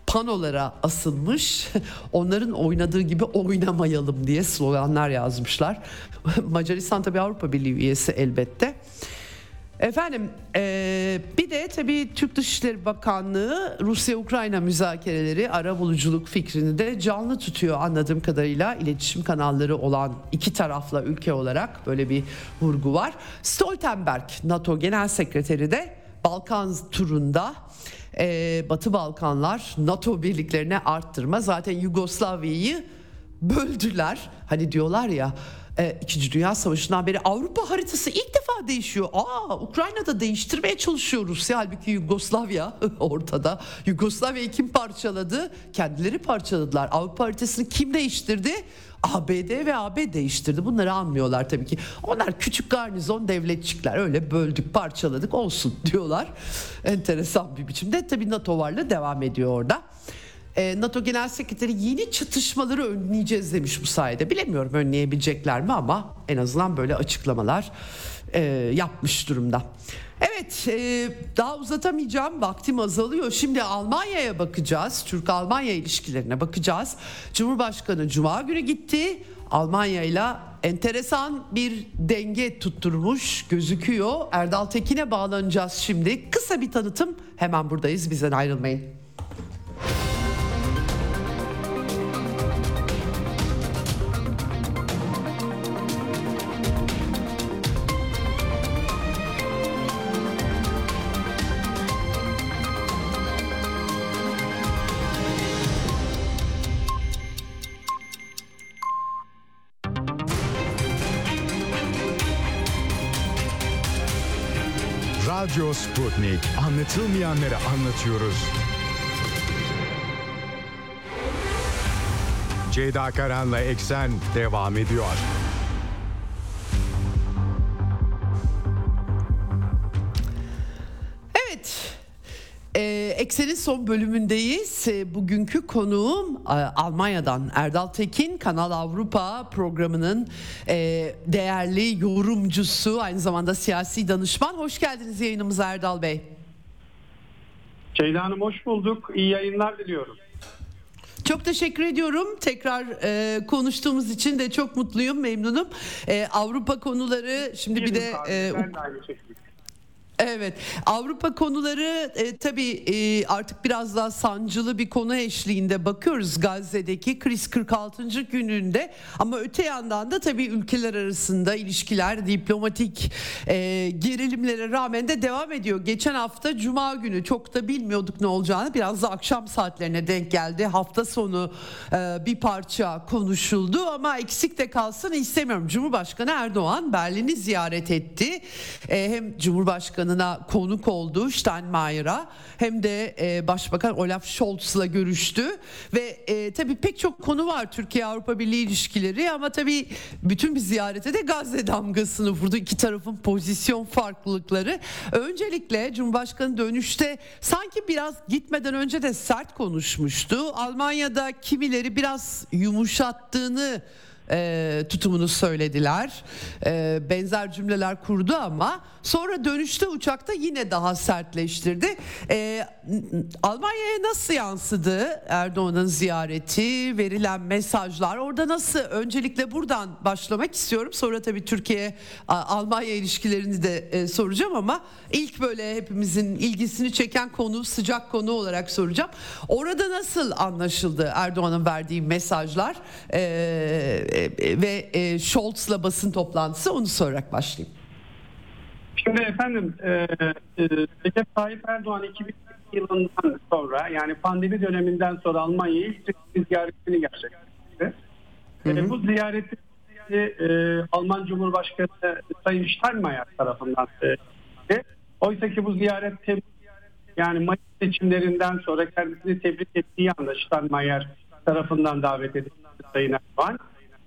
[SPEAKER 1] panolara asılmış. (laughs) Onların oynadığı gibi oynamayalım diye sloganlar yazmışlar. (laughs) Macaristan tabii Avrupa Birliği üyesi elbette. Efendim e, bir de tabii Türk Dışişleri Bakanlığı Rusya-Ukrayna müzakereleri ara buluculuk fikrini de canlı tutuyor anladığım kadarıyla iletişim kanalları olan iki tarafla ülke olarak böyle bir vurgu var. Stoltenberg NATO Genel Sekreteri de Balkan turunda e, Batı Balkanlar NATO birliklerine arttırma zaten Yugoslavya'yı böldüler. Hani diyorlar ya e, İkinci Dünya Savaşı'ndan beri Avrupa haritası ilk defa değişiyor. Aa Ukrayna'da değiştirmeye çalışıyor Rusya. Halbuki Yugoslavya (laughs) ortada. Yugoslavya'yı kim parçaladı? Kendileri parçaladılar. Avrupa haritasını kim değiştirdi? ABD ve AB değiştirdi. Bunları anmıyorlar tabii ki. Onlar küçük garnizon devletçikler. Öyle böldük, parçaladık olsun (laughs) diyorlar. Enteresan bir biçimde. Tabii NATO varlığı devam ediyor orada. E, NATO Genel Sekreteri yeni çatışmaları önleyeceğiz demiş bu sayede. Bilemiyorum önleyebilecekler mi ama en azından böyle açıklamalar e, yapmış durumda. Evet e, daha uzatamayacağım vaktim azalıyor. Şimdi Almanya'ya bakacağız. Türk-Almanya ilişkilerine bakacağız. Cumhurbaşkanı Cuma günü gitti. Almanya ile enteresan bir denge tutturmuş gözüküyor. Erdal Tekin'e bağlanacağız şimdi. Kısa bir tanıtım hemen buradayız bizden ayrılmayın.
[SPEAKER 2] Sputnik. Anlatılmayanları anlatıyoruz. Ceyda Karan'la Eksen devam ediyor.
[SPEAKER 1] Ee, Eksen'in son bölümündeyiz. Ee, bugünkü konuğum e, Almanya'dan Erdal Tekin, Kanal Avrupa programının e, değerli yorumcusu, aynı zamanda siyasi danışman. Hoş geldiniz yayınımıza Erdal Bey.
[SPEAKER 3] Ceyda Hanım hoş bulduk. İyi yayınlar diliyorum.
[SPEAKER 1] Çok teşekkür ediyorum. Tekrar e, konuştuğumuz için de çok mutluyum, memnunum. E, Avrupa konuları şimdi bir de... E,
[SPEAKER 3] ben de aynı şekilde.
[SPEAKER 1] Evet Avrupa konuları e, tabii e, artık biraz daha sancılı bir konu eşliğinde bakıyoruz Gazze'deki kriz 46. gününde ama öte yandan da tabii ülkeler arasında ilişkiler diplomatik e, gerilimlere rağmen de devam ediyor. Geçen hafta Cuma günü çok da bilmiyorduk ne olacağını biraz da akşam saatlerine denk geldi. Hafta sonu e, bir parça konuşuldu ama eksik de kalsın istemiyorum. Cumhurbaşkanı Erdoğan Berlin'i ziyaret etti. E, hem Cumhurbaşkanı Başkanı'na konuk oldu Steinmeier'a hem de e, Başbakan Olaf Scholz'la görüştü ve e, tabii pek çok konu var Türkiye Avrupa Birliği ilişkileri ama tabii bütün bir ziyarete de Gazze damgasını vurdu iki tarafın pozisyon farklılıkları. Öncelikle Cumhurbaşkanı dönüşte sanki biraz gitmeden önce de sert konuşmuştu. Almanya'da kimileri biraz yumuşattığını e, tutumunu söylediler. E, benzer cümleler kurdu ama sonra dönüşte uçakta yine daha sertleştirdi. E, Almanya'ya nasıl yansıdı Erdoğan'ın ziyareti, verilen mesajlar? Orada nasıl? Öncelikle buradan başlamak istiyorum. Sonra tabii Türkiye Almanya ilişkilerini de e, soracağım ama ilk böyle hepimizin ilgisini çeken konu, sıcak konu olarak soracağım. Orada nasıl anlaşıldı Erdoğan'ın verdiği mesajlar? E, ve e, Scholz'la basın toplantısı onu sorarak başlayayım.
[SPEAKER 3] Şimdi efendim e, e, Recep Tayyip Erdoğan 2002 yılından sonra yani pandemi döneminden sonra Almanya'ya ilk ziyaretini gerçekleştirdi. E, bu ziyareti e, Alman Cumhurbaşkanı Sayın Steinmeier tarafından e, oysa ki bu ziyaret yani Mayıs seçimlerinden sonra kendisini tebrik ettiği anda Steinmeier tarafından davet edildi Sayın Erdoğan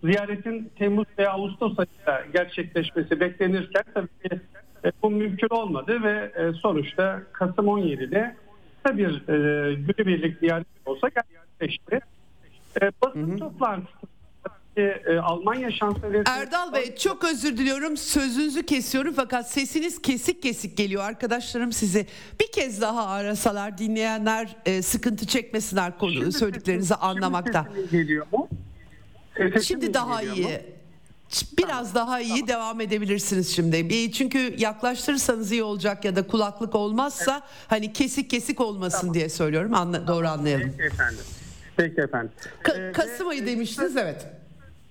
[SPEAKER 3] ziyaretin Temmuz ve Ağustos ayında gerçekleşmesi beklenirken tabii ki e, bu mümkün olmadı ve e, sonuçta Kasım 17'de kısa bir e, günübirlik ziyaret olsa gerçekleşti. E, basın toplantısı e, Almanya şansölye
[SPEAKER 1] Erdal Bey çok özür diliyorum sözünüzü kesiyorum fakat sesiniz kesik kesik geliyor arkadaşlarım sizi bir kez daha arasalar dinleyenler e, sıkıntı çekmesinler konu
[SPEAKER 3] Şimdi
[SPEAKER 1] söylediklerinizi
[SPEAKER 3] sesim-
[SPEAKER 1] anlamakta.
[SPEAKER 3] Şimdi geliyor mu? Sesim
[SPEAKER 1] Şimdi daha
[SPEAKER 3] mu?
[SPEAKER 1] iyi. Biraz daha iyi devam edebilirsiniz şimdi. Bir çünkü yaklaştırırsanız iyi olacak ya da kulaklık olmazsa hani kesik kesik olmasın diye söylüyorum. Anla, doğru anlayalım.
[SPEAKER 3] Peki efendim. Peki efendim.
[SPEAKER 1] Ka-
[SPEAKER 3] Ee,
[SPEAKER 1] Kasım ayı demiştiniz evet.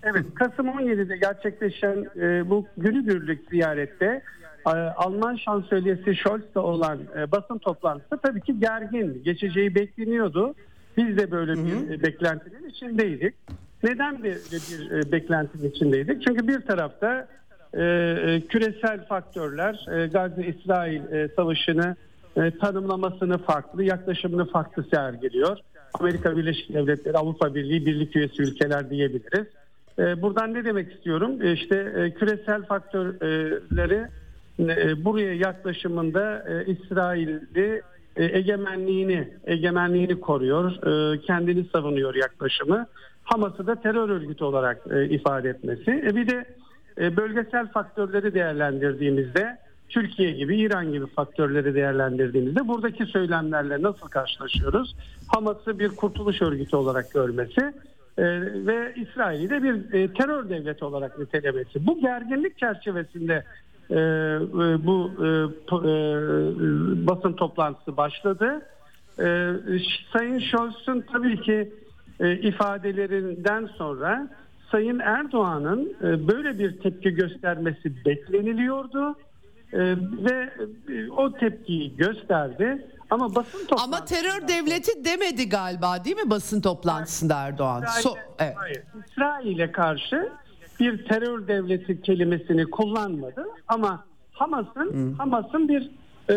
[SPEAKER 3] Evet, Kasım 17'de gerçekleşen e, bu günübirlik ziyarette e, Alman şansölyesi Scholz'la olan e, basın toplantısı tabii ki gergin. Geçeceği bekleniyordu. Biz de böyle bir e, beklentinin içindeydik. Neden bir, bir e, beklentinin içindeydik? Çünkü bir tarafta e, e, küresel faktörler e, Gazze-İsrail e, savaşını e, tanımlamasını farklı, yaklaşımını farklı sergiliyor. Amerika Birleşik Devletleri, Avrupa Birliği, birlik üyesi ülkeler diyebiliriz. E, buradan ne demek istiyorum? E, işte e, küresel faktörleri e, buraya yaklaşımında e, İsrail'i e, egemenliğini egemenliğini koruyor, e, kendini savunuyor yaklaşımı. Hamas'ı da terör örgütü olarak e, ifade etmesi. E, bir de e, bölgesel faktörleri değerlendirdiğimizde Türkiye gibi, İran gibi faktörleri değerlendirdiğimizde buradaki söylemlerle nasıl karşılaşıyoruz? Hamas'ı bir kurtuluş örgütü olarak görmesi e, ve İsrail'i de bir e, terör devleti olarak nitelemesi. Bu gerginlik çerçevesinde e, e, bu e, e, basın toplantısı başladı. E, Sayın Scholz'un tabii ki e, ifadelerinden sonra Sayın Erdoğan'ın e, böyle bir tepki göstermesi bekleniliyordu e, ve e, o tepkiyi gösterdi. Ama basın
[SPEAKER 1] Ama terör devleti demedi galiba değil mi basın toplantısında Erdoğan?
[SPEAKER 3] İsrail'e,
[SPEAKER 1] So, evet.
[SPEAKER 3] hayır, İsrail'e karşı bir terör devleti kelimesini kullanmadı ama Hamas'ın Hamas'ın bir e,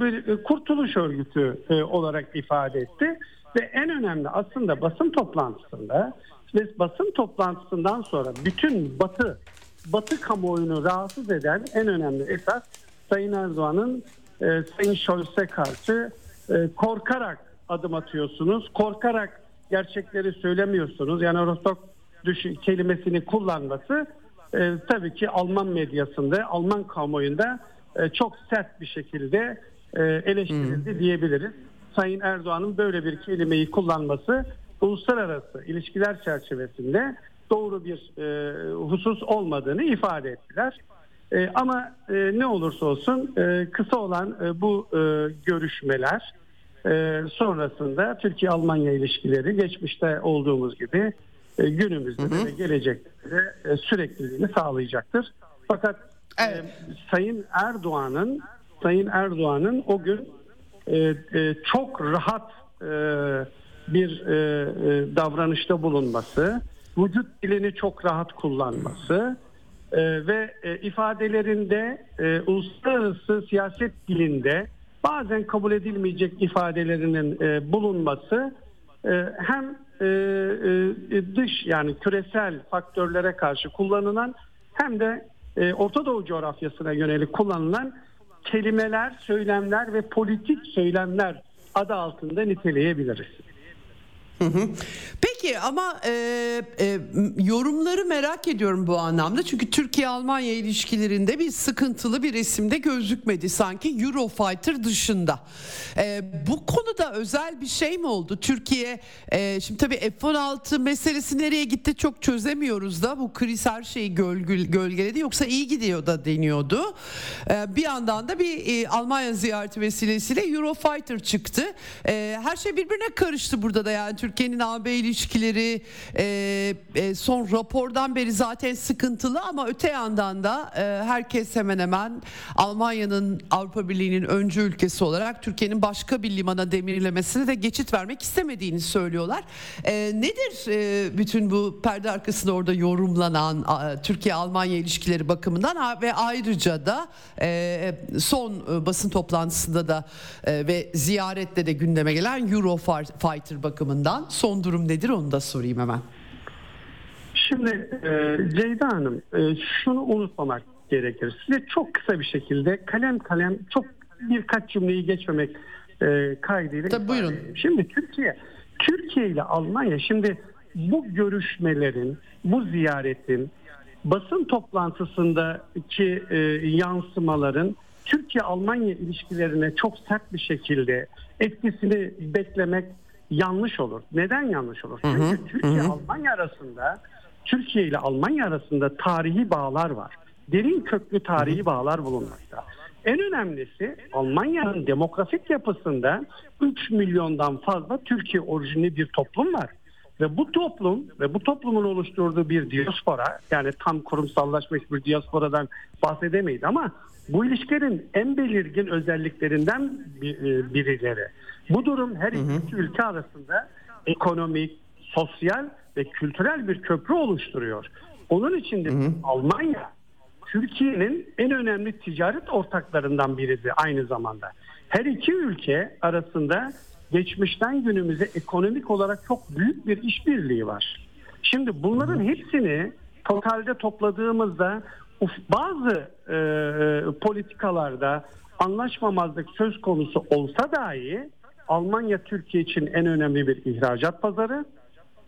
[SPEAKER 3] bir kurtuluş örgütü e, olarak ifade etti ve en önemli aslında basın toplantısında ve basın toplantısından sonra bütün Batı Batı kamuoyunu rahatsız eden en önemli esas Sayın Erdoğan'ın e, Sayın Scholz'e karşı e, korkarak adım atıyorsunuz. Korkarak gerçekleri söylemiyorsunuz. Yani Rostok düşün, kelimesini kullanması e, tabii ki Alman medyasında, Alman kamuoyunda e, çok sert bir şekilde e, eleştirildi diyebiliriz. Sayın Erdoğan'ın böyle bir kelimeyi kullanması uluslararası ilişkiler çerçevesinde doğru bir e, husus olmadığını ifade ettiler. E, ama e, ne olursa olsun e, kısa olan e, bu e, görüşmeler e, sonrasında Türkiye-Almanya ilişkileri geçmişte olduğumuz gibi e, günümüzde de ve gelecekte de e, sürekliliğini sağlayacaktır. Fakat
[SPEAKER 1] Evet.
[SPEAKER 3] e, Sayın Erdoğan'ın Sayın Erdoğan'ın o gün e, e, çok rahat e, bir e, e, davranışta bulunması, vücut dilini çok rahat kullanması e, ve e, ifadelerinde e, uluslararası siyaset dilinde bazen kabul edilmeyecek ifadelerinin e, bulunması e, hem e, e, dış yani küresel faktörlere karşı kullanılan hem de e, Orta Doğu coğrafyasına yönelik kullanılan kelimeler, söylemler ve politik söylemler adı altında niteleyebiliriz.
[SPEAKER 1] Peki ama e, e, yorumları merak ediyorum bu anlamda. Çünkü Türkiye-Almanya ilişkilerinde bir sıkıntılı bir resimde gözükmedi sanki Eurofighter dışında. E, bu konuda özel bir şey mi oldu? Türkiye e, şimdi tabii F-16 meselesi nereye gitti çok çözemiyoruz da bu kriz her şeyi gölgül, gölgeledi yoksa iyi gidiyor da deniyordu. E, bir yandan da bir e, Almanya ziyareti vesilesiyle Eurofighter çıktı. E, her şey birbirine karıştı burada da yani Türkiye'nin AB ilişkileri e, e, son rapordan beri zaten sıkıntılı ama öte yandan da e, herkes hemen hemen Almanya'nın Avrupa Birliği'nin öncü ülkesi olarak Türkiye'nin başka bir limana demirlemesine de geçit vermek istemediğini söylüyorlar. E, nedir e, bütün bu perde arkasında orada yorumlanan a, Türkiye-Almanya ilişkileri bakımından ve ayrıca da e, son e, basın toplantısında da e, ve ziyarette de gündeme gelen Eurofighter bakımından son durum nedir da sorayım hemen.
[SPEAKER 3] Şimdi e, Ceyda Hanım e, şunu unutmamak gerekir. Size çok kısa bir şekilde kalem kalem çok birkaç cümleyi geçmemek e, kaydıyla
[SPEAKER 1] Tabii, buyurun.
[SPEAKER 3] Şimdi Türkiye Türkiye ile Almanya şimdi bu görüşmelerin, bu ziyaretin basın toplantısındaki e, yansımaların Türkiye-Almanya ilişkilerine çok sert bir şekilde etkisini beklemek yanlış olur. Neden yanlış olur? Çünkü Türkiye-Almanya arasında Türkiye ile Almanya arasında tarihi bağlar var. Derin köklü tarihi bağlar bulunmakta. En önemlisi Almanya'nın demografik yapısında 3 milyondan fazla Türkiye orijinli bir toplum var. Ve bu toplum ve bu toplumun oluşturduğu bir diaspora yani tam kurumsallaşmış bir diasporadan bahsedemeyiz ama bu ilişkilerin en belirgin özelliklerinden e, birileri. Bu durum her iki ülke arasında ekonomik, sosyal ve kültürel bir köprü oluşturuyor. Onun için de Almanya Türkiye'nin en önemli ticaret ortaklarından biridir aynı zamanda. Her iki ülke arasında geçmişten günümüze ekonomik olarak çok büyük bir işbirliği var. Şimdi bunların hepsini totalde topladığımızda bazı e, politikalarda anlaşmamazlık söz konusu olsa dahi Almanya Türkiye için en önemli bir ihracat pazarı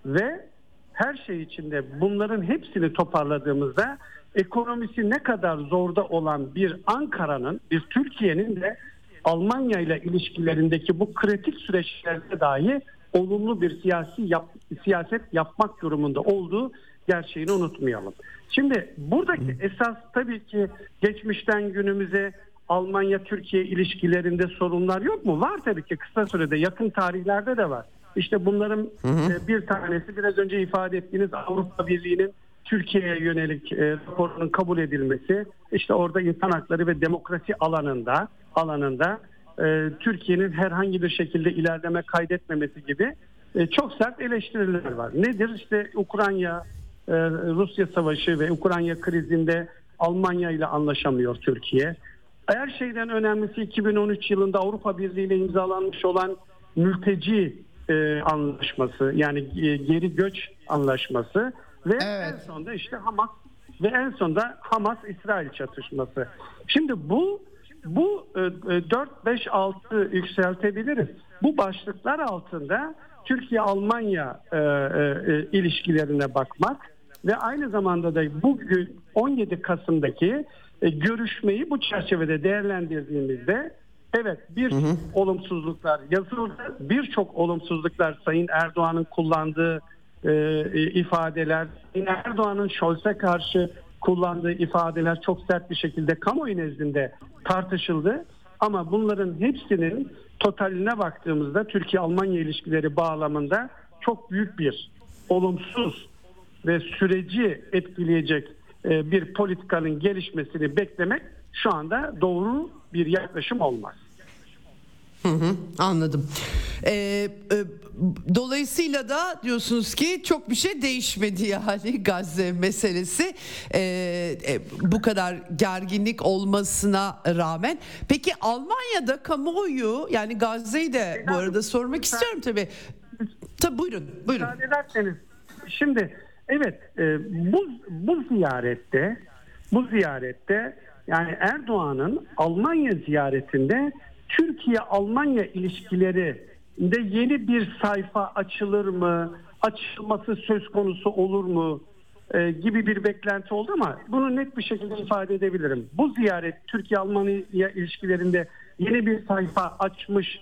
[SPEAKER 3] ve her şey içinde bunların hepsini toparladığımızda ekonomisi ne kadar zorda olan bir Ankara'nın, bir Türkiye'nin de Almanya ile ilişkilerindeki bu kritik süreçlerde dahi olumlu bir siyasi yap, siyaset yapmak durumunda olduğu gerçeğini unutmayalım. Şimdi buradaki esas tabii ki geçmişten günümüze Almanya-Türkiye ilişkilerinde sorunlar yok mu? Var tabii ki kısa sürede yakın tarihlerde de var. İşte bunların hı hı. E, bir tanesi biraz önce ifade ettiğiniz Avrupa Birliği'nin Türkiye'ye yönelik e, raporunun kabul edilmesi, işte orada insan hakları ve demokrasi alanında alanında e, Türkiye'nin herhangi bir şekilde ilerleme kaydetmemesi gibi e, çok sert eleştiriler var. Nedir? İşte Ukrayna e, Rusya savaşı ve Ukrayna krizinde Almanya ile anlaşamıyor Türkiye. Her şeyden önemlisi 2013 yılında Avrupa Birliği ile imzalanmış olan mülteci e, anlaşması yani e, geri göç anlaşması ve evet. en sonunda işte Hamas ve en sonunda Hamas İsrail çatışması. Şimdi bu bu e, 4 5 6 yükseltebiliriz. Bu başlıklar altında Türkiye Almanya e, e, ilişkilerine bakmak ve aynı zamanda da bugün 17 Kasım'daki e, görüşmeyi bu çerçevede değerlendirdiğimizde evet bir hı hı. olumsuzluklar yazıldı. Birçok olumsuzluklar Sayın Erdoğan'ın kullandığı e, e ifadeler, Sayın Erdoğan'ın Scholz'e karşı kullandığı ifadeler çok sert bir şekilde kamuoyu nezdinde tartışıldı. Ama bunların hepsinin totaline baktığımızda Türkiye-Almanya ilişkileri bağlamında çok büyük bir olumsuz ve süreci etkileyecek bir politikanın gelişmesini beklemek şu anda doğru bir yaklaşım olmaz.
[SPEAKER 1] Hı hı, anladım. Ee, e, dolayısıyla da diyorsunuz ki çok bir şey değişmedi yani Gazze meselesi e, e, bu kadar gerginlik olmasına rağmen. Peki Almanya'da kamuoyu yani Gazze'yi de bu arada sormak istiyorum tabii. Tabii buyurun. buyurun.
[SPEAKER 3] Şimdi Evet, e, bu bu ziyarette bu ziyarette yani Erdoğan'ın Almanya ziyaretinde Türkiye-Almanya ilişkilerinde yeni bir sayfa açılır mı, açılması söz konusu olur mu e, gibi bir beklenti oldu ama bunu net bir şekilde ifade edebilirim. Bu ziyaret Türkiye-Almanya ilişkilerinde yeni bir sayfa açmış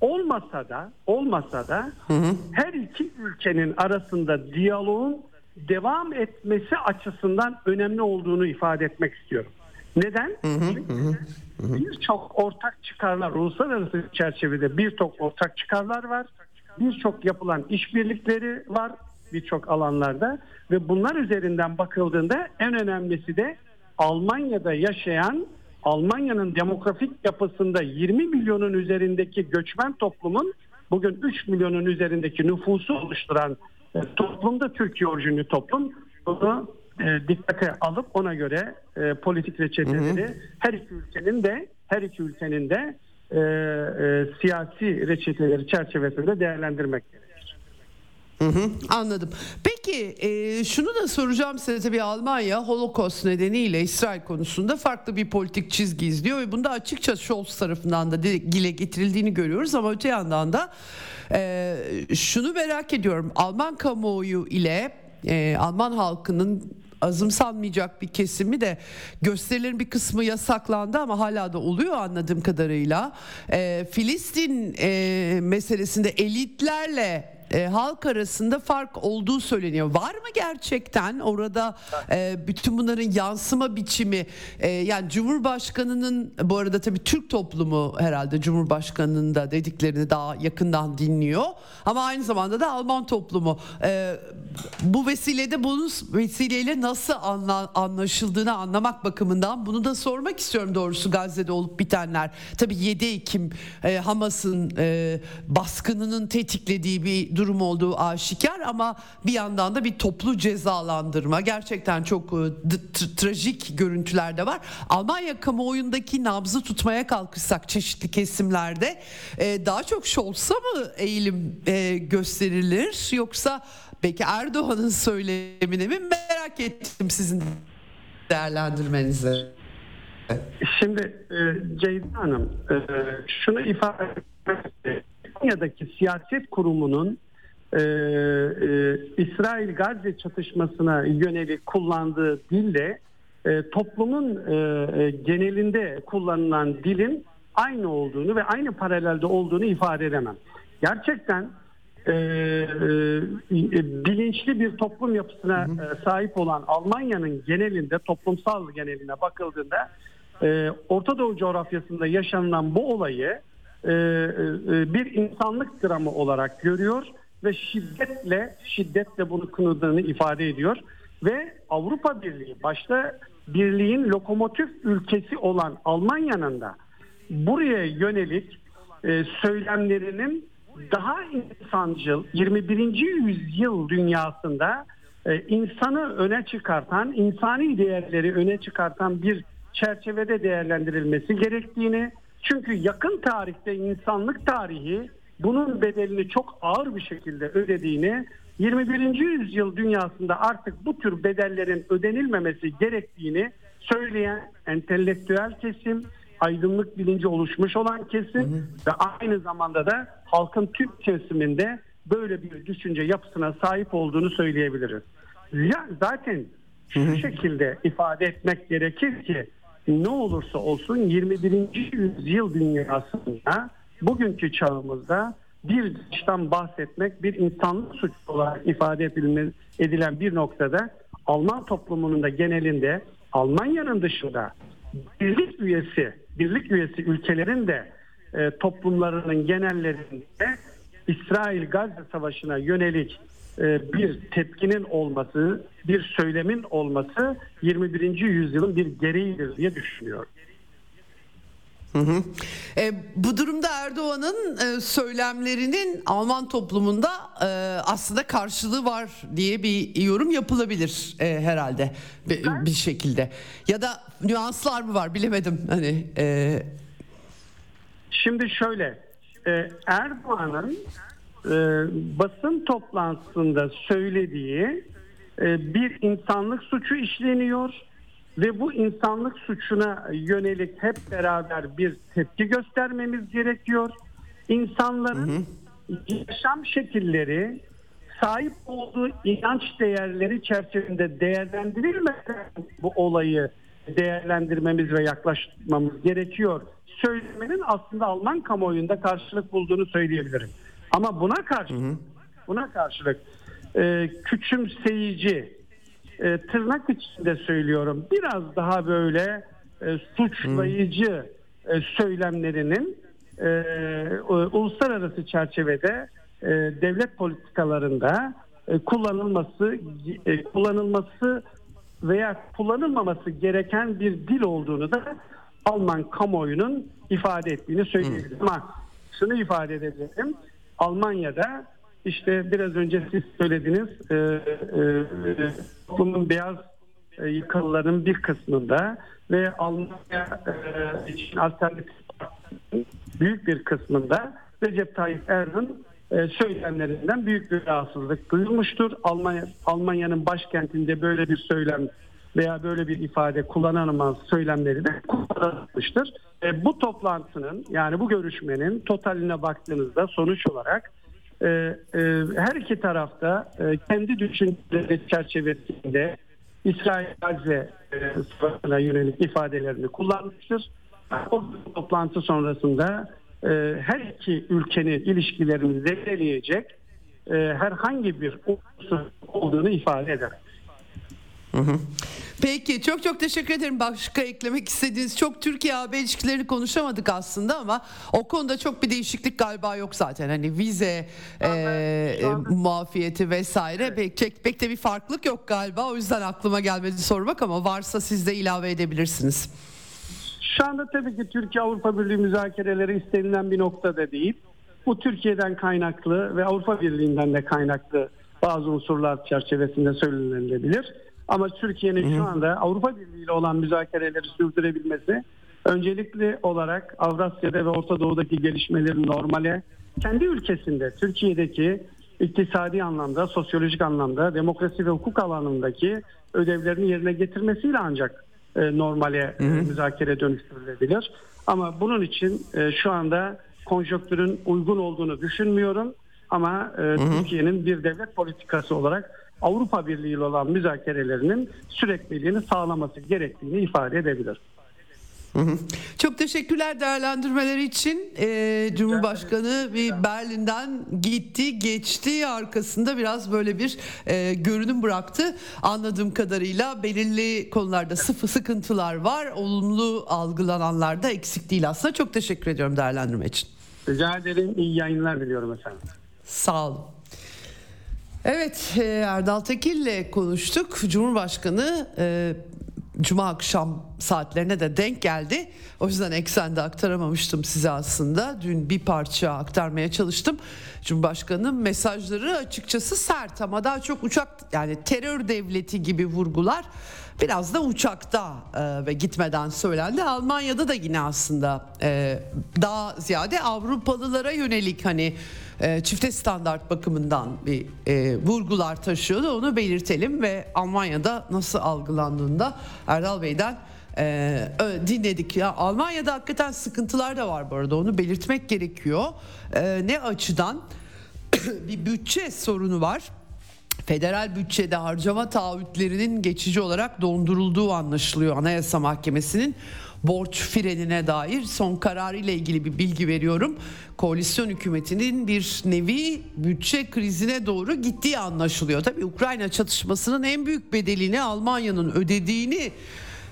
[SPEAKER 3] olmasa da olmasa da hı hı. her iki ülkenin arasında diyaloğun devam etmesi açısından önemli olduğunu ifade etmek istiyorum. Neden? Çünkü birçok ortak çıkarlar, uluslararası çerçevede birçok ortak çıkarlar var. Birçok yapılan işbirlikleri var birçok alanlarda ve bunlar üzerinden bakıldığında en önemlisi de Almanya'da yaşayan Almanya'nın demografik yapısında 20 milyonun üzerindeki göçmen toplumun bugün 3 milyonun üzerindeki nüfusu oluşturan toplumda Türkiye orijinli toplum bunu e, dikkate alıp ona göre e, politik reçeteleri hı hı. her iki ülkenin de her iki ülkenin de e, e, siyasi reçeteleri çerçevesinde değerlendirmek gerekir.
[SPEAKER 1] Hı hı, anladım. Peki e, şunu da soracağım size tabii Almanya Holocaust nedeniyle İsrail konusunda farklı bir politik çizgi izliyor ve bunda açıkça Scholz tarafından da dile getirildiğini görüyoruz ama öte yandan da e, şunu merak ediyorum Alman kamuoyu ile e, Alman halkının azımsanmayacak bir kesimi de gösterilerin bir kısmı yasaklandı ama hala da oluyor anladığım kadarıyla. E, Filistin e, meselesinde elitlerle e, halk arasında fark olduğu söyleniyor. Var mı gerçekten orada e, bütün bunların yansıma biçimi e, yani Cumhurbaşkanının bu arada tabii Türk toplumu herhalde Cumhurbaşkanının da dediklerini daha yakından dinliyor ama aynı zamanda da Alman toplumu e, bu vesilede bunun vesileyle nasıl anla, anlaşıldığını anlamak bakımından bunu da sormak istiyorum doğrusu Gazze'de olup bitenler. Tabii 7 Ekim e, Hamas'ın e, baskınının tetiklediği bir durum olduğu aşikar ama bir yandan da bir toplu cezalandırma gerçekten çok e, trajik görüntüler de var. Almanya kamuoyundaki nabzı tutmaya kalkışsak çeşitli kesimlerde e, daha çok Scholz'a mı eğilim e, gösterilir yoksa belki Erdoğan'ın (laughs) söylemini mi merak ettim sizin değerlendirmenizi.
[SPEAKER 3] Şimdi e, Ceyda Hanım e, şunu ifade Konya'daki siyaset kurumunun e, e, İsrail-Gazze çatışmasına yönelik kullandığı dille e, toplumun e, e, genelinde kullanılan dilin aynı olduğunu ve aynı paralelde olduğunu ifade edemem. Gerçekten e, e, bilinçli bir toplum yapısına e, sahip olan Almanya'nın genelinde toplumsal geneline bakıldığında e, Orta Doğu coğrafyasında yaşanılan bu olayı e, e, bir insanlık dramı olarak görüyor ve şiddetle şiddetle bunu kınadığını ifade ediyor ve Avrupa Birliği başta birliğin lokomotif ülkesi olan Almanya'nın da buraya yönelik e, söylemlerinin daha insancıl 21. yüzyıl dünyasında e, insanı öne çıkartan, insani değerleri öne çıkartan bir çerçevede değerlendirilmesi gerektiğini çünkü yakın tarihte insanlık tarihi bunun bedelini çok ağır bir şekilde ödediğini 21. yüzyıl dünyasında artık bu tür bedellerin ödenilmemesi gerektiğini söyleyen entelektüel kesim, aydınlık bilinci oluşmuş olan kesim hı hı. ve aynı zamanda da halkın tüm kesiminde böyle bir düşünce yapısına sahip olduğunu söyleyebiliriz. Ya zaten şu hı hı. şekilde ifade etmek gerekir ki ne olursa olsun 21. yüzyıl dünyasında bugünkü çağımızda bir dıştan bahsetmek bir insanlık suçu olarak ifade edilen bir noktada Alman toplumunun da genelinde Almanya'nın dışında birlik üyesi birlik üyesi ülkelerin de e, toplumlarının genellerinde İsrail Gazze Savaşı'na yönelik e, bir tepkinin olması, bir söylemin olması 21. yüzyılın bir gereğidir diye düşünüyorum.
[SPEAKER 1] Hı hı. E, bu durumda Erdoğan'ın e, söylemlerinin Alman toplumunda e, aslında karşılığı var diye bir yorum yapılabilir e, herhalde bir, bir şekilde. Ya da nüanslar mı var bilemedim hani. E...
[SPEAKER 3] Şimdi şöyle e, Erdoğan'ın e, basın toplantısında söylediği e, bir insanlık suçu işleniyor ve bu insanlık suçuna yönelik hep beraber bir tepki göstermemiz gerekiyor. İnsanların hı hı. yaşam şekilleri sahip olduğu inanç değerleri çerçevesinde değerlendirilmeden bu olayı değerlendirmemiz ve yaklaşmamız gerekiyor. Söylemenin aslında Alman kamuoyunda karşılık bulduğunu söyleyebilirim. Ama buna karşı buna karşılık e, küçümseyici e, tırnak içinde söylüyorum biraz daha böyle e, suçlayıcı e, söylemlerinin e, uluslararası çerçevede e, devlet politikalarında e, kullanılması e, kullanılması veya kullanılmaması gereken bir dil olduğunu da Alman kamuoyunun ifade ettiğini söyleyebilirim. Ama şunu ifade edebilirim. Almanya'da işte biraz önce siz söylediniz e, e, toplumun beyaz e, yıkılıların bir kısmında ve Almanya e, için alternatif büyük bir kısmında Recep Tayyip Erdoğan e, söylemlerinden büyük bir rahatsızlık duyulmuştur. Almanya Almanya'nın başkentinde böyle bir söylem veya böyle bir ifade kullanılamaz söylemleri de kullanılmıştır. E, bu toplantının yani bu görüşmenin totaline baktığınızda sonuç olarak e, e, her iki tarafta e, kendi düşünceleri çerçevesinde İsrail Gazze e, yönelik ifadelerini kullanmıştır. O toplantı sonrasında e, her iki ülkenin ilişkilerini zedeleyecek e, herhangi bir olduğunu ifade eder.
[SPEAKER 1] Hı hı. Peki çok çok teşekkür ederim. Başka eklemek istediğiniz çok Türkiye-AB ilişkilerini konuşamadık aslında ama o konuda çok bir değişiklik galiba yok zaten. Hani vize e, e, muafiyeti vesaire evet. pek, pek de bir farklılık yok galiba. O yüzden aklıma gelmedi sormak ama varsa siz de ilave edebilirsiniz.
[SPEAKER 3] Şu anda tabii ki Türkiye Avrupa Birliği müzakereleri istenilen bir noktada değil. bu Türkiye'den kaynaklı ve Avrupa Birliği'nden de kaynaklı bazı unsurlar çerçevesinde söylenebilir. Ama Türkiye'nin şu anda Avrupa Birliği ile olan müzakereleri sürdürebilmesi öncelikli olarak Avrasya'da ve Orta Doğu'daki gelişmelerin normale kendi ülkesinde Türkiye'deki iktisadi anlamda, sosyolojik anlamda, demokrasi ve hukuk alanındaki ödevlerini yerine getirmesiyle ancak e, normale e, müzakere dönüştürülebilir. Ama bunun için e, şu anda konjonktürün uygun olduğunu düşünmüyorum. Ama e, Türkiye'nin bir devlet politikası olarak Avrupa Birliği ile olan müzakerelerinin sürekliliğini sağlaması gerektiğini ifade edebilir.
[SPEAKER 1] Çok teşekkürler değerlendirmeleri için. Ee, Cumhurbaşkanı bir Berlin'den gitti, geçti. Arkasında biraz böyle bir e, görünüm bıraktı. Anladığım kadarıyla belirli konularda sıfı sıkıntılar var. Olumlu algılananlarda eksik değil aslında. Çok teşekkür ediyorum değerlendirme için.
[SPEAKER 3] Rica ederim. İyi yayınlar diliyorum efendim.
[SPEAKER 1] Sağ olun. Evet e, Erdal Tekil'le konuştuk. Cumhurbaşkanı e, Cuma akşam saatlerine de denk geldi. O yüzden eksende aktaramamıştım size aslında. Dün bir parça aktarmaya çalıştım. Cumhurbaşkanı'nın mesajları açıkçası sert ama daha çok uçak yani terör devleti gibi vurgular biraz da uçakta e, ve gitmeden söylendi. Almanya'da da yine aslında e, daha ziyade Avrupalılara yönelik hani e, çifte standart bakımından bir e, vurgular taşıyordu. Onu belirtelim ve Almanya'da nasıl algılandığında Erdal Bey'den e, dinledik. Ya Almanya'da hakikaten sıkıntılar da var bu arada onu belirtmek gerekiyor. E, ne açıdan (coughs) bir bütçe sorunu var. Federal bütçede harcama taahhütlerinin geçici olarak dondurulduğu anlaşılıyor Anayasa Mahkemesi'nin borç frenine dair son kararı ile ilgili bir bilgi veriyorum. Koalisyon hükümetinin bir nevi bütçe krizine doğru gittiği anlaşılıyor. Tabii Ukrayna çatışmasının en büyük bedelini Almanya'nın ödediğini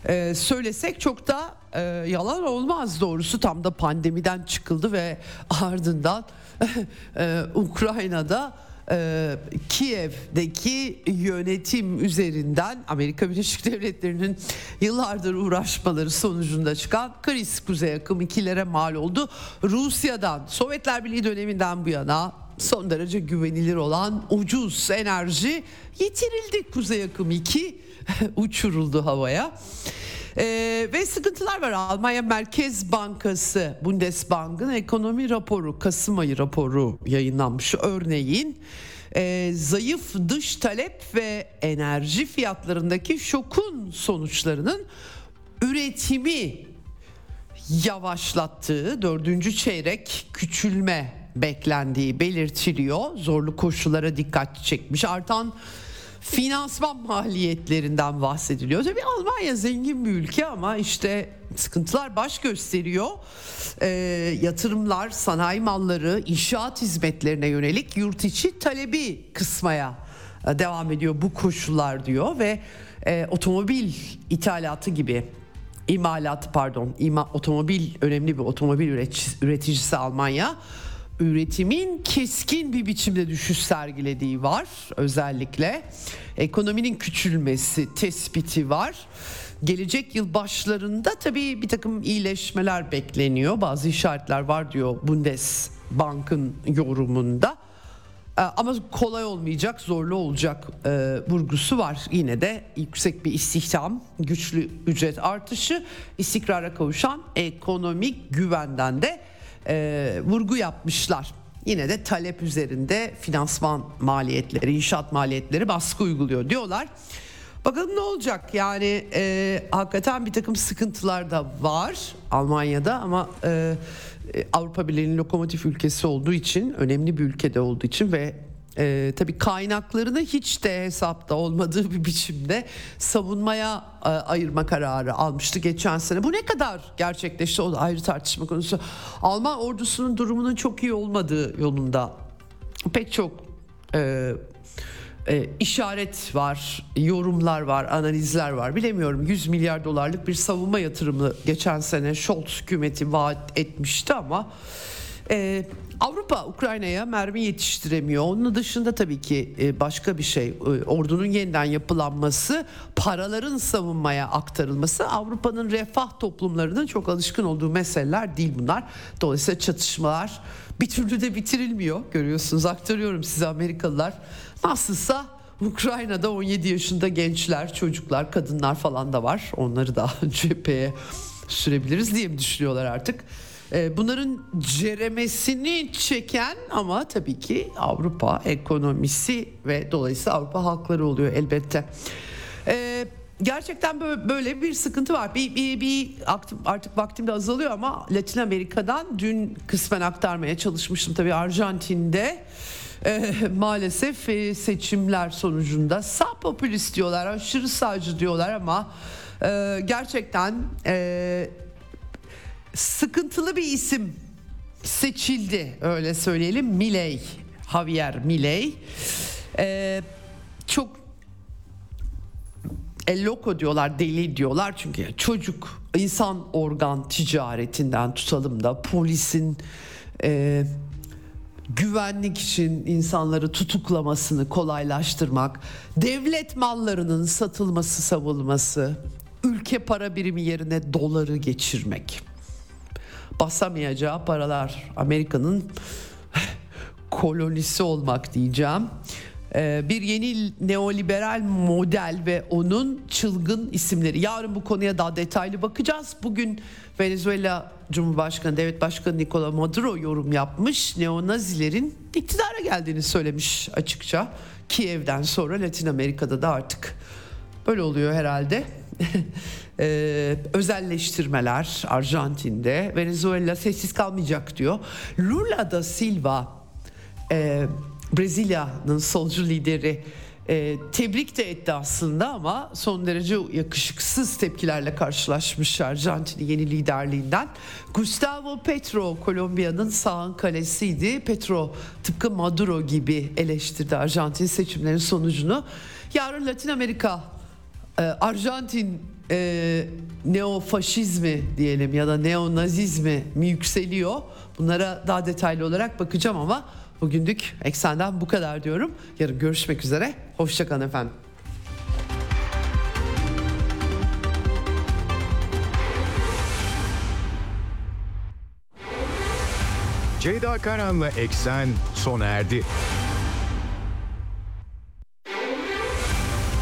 [SPEAKER 1] e, söylesek çok da e, yalan olmaz doğrusu tam da pandemiden çıkıldı ve (laughs) ardından (laughs) e, Ukrayna'da e, Kiev'deki yönetim üzerinden Amerika Birleşik (laughs) Devletleri'nin yıllardır uğraşmaları sonucunda çıkan kriz kuzey akım ikilere mal oldu. Rusya'dan Sovyetler Birliği döneminden bu yana son derece güvenilir olan ucuz enerji yitirildi. Kuzey akım 2 (laughs) uçuruldu havaya. Ee, ve sıkıntılar var. Almanya Merkez Bankası Bundesbank'ın ekonomi raporu Kasım ayı raporu yayınlanmış. Örneğin e, zayıf dış talep ve enerji fiyatlarındaki şokun sonuçlarının üretimi yavaşlattığı dördüncü çeyrek küçülme beklendiği belirtiliyor. Zorlu koşullara dikkat çekmiş. Artan finansman maliyetlerinden bahsediliyor. Tabii Almanya zengin bir ülke ama işte sıkıntılar baş gösteriyor. E, yatırımlar, sanayi malları, inşaat hizmetlerine yönelik yurt içi talebi kısmaya e, devam ediyor bu koşullar diyor ve e, otomobil ithalatı gibi imalat pardon ima, otomobil önemli bir otomobil üreticisi Almanya üretimin keskin bir biçimde düşüş sergilediği var özellikle. Ekonominin küçülmesi tespiti var. Gelecek yıl başlarında tabii bir takım iyileşmeler bekleniyor. Bazı işaretler var diyor Bundesbank'ın yorumunda. Ee, ama kolay olmayacak, zorlu olacak e, vurgusu var. Yine de yüksek bir istihdam, güçlü ücret artışı, istikrara kavuşan ekonomik güvenden de e, vurgu yapmışlar. Yine de talep üzerinde finansman maliyetleri, inşaat maliyetleri baskı uyguluyor diyorlar. Bakalım ne olacak yani e, hakikaten bir takım sıkıntılar da var Almanya'da ama e, e Avrupa Birliği'nin lokomotif ülkesi olduğu için önemli bir ülkede olduğu için ve e, tabii kaynaklarını hiç de hesapta olmadığı bir biçimde savunmaya e, ayırma kararı almıştı geçen sene. Bu ne kadar gerçekleşti o da ayrı tartışma konusu. Alman ordusunun durumunun çok iyi olmadığı yolunda pek çok e, e, işaret var, yorumlar var, analizler var. Bilemiyorum 100 milyar dolarlık bir savunma yatırımı geçen sene Scholz hükümeti vaat etmişti ama Ee, Avrupa Ukrayna'ya mermi yetiştiremiyor. Onun dışında tabii ki e, başka bir şey. E, ordunun yeniden yapılanması, paraların savunmaya aktarılması Avrupa'nın refah toplumlarının çok alışkın olduğu meseleler değil bunlar. Dolayısıyla çatışmalar bir türlü de bitirilmiyor. Görüyorsunuz aktarıyorum size Amerikalılar. Nasılsa Ukrayna'da 17 yaşında gençler, çocuklar, kadınlar falan da var. Onları da (laughs) cepheye sürebiliriz diye mi düşünüyorlar artık? Ee, bunların ceremesini çeken ama tabii ki Avrupa ekonomisi ve dolayısıyla Avrupa halkları oluyor elbette. Ee, gerçekten böyle bir sıkıntı var. Bir, bir, bir artık vaktim de azalıyor ama Latin Amerika'dan dün kısmen aktarmaya çalışmıştım tabii Arjantin'de. E, maalesef e, seçimler sonucunda sağ popülist diyorlar, aşırı sağcı diyorlar ama e, gerçekten e, sıkıntılı bir isim seçildi öyle söyleyelim. Milei Javier Milei. Ee, çok el loco diyorlar deli diyorlar. Çünkü çocuk insan organ ticaretinden tutalım da polisin e, güvenlik için insanları tutuklamasını kolaylaştırmak devlet mallarının satılması savunması ülke para birimi yerine doları geçirmek basamayacağı paralar. Amerika'nın kolonisi olmak diyeceğim. Ee, bir yeni neoliberal model ve onun çılgın isimleri. Yarın bu konuya daha detaylı bakacağız. Bugün Venezuela Cumhurbaşkanı Devlet Başkanı Nicola Maduro yorum yapmış. Neonazilerin iktidara geldiğini söylemiş açıkça. Kiev'den sonra Latin Amerika'da da artık böyle oluyor herhalde. (laughs) Ee, özelleştirmeler Arjantin'de Venezuela sessiz kalmayacak diyor. Lula da Silva e, Brezilya'nın solcu lideri e, tebrik de etti aslında ama son derece yakışıksız tepkilerle karşılaşmış Arjantin'in yeni liderliğinden. Gustavo Petro Kolombiya'nın sağın kalesiydi. Petro tıpkı Maduro gibi eleştirdi Arjantin seçimlerinin sonucunu. Yarın Latin Amerika e, Arjantin e, neofaşizmi diyelim ya da neonazizmi mi yükseliyor? Bunlara daha detaylı olarak bakacağım ama bugünlük eksenden bu kadar diyorum. Yarın görüşmek üzere. Hoşçakalın efendim.
[SPEAKER 2] Ceyda Karan'la Eksen sona erdi.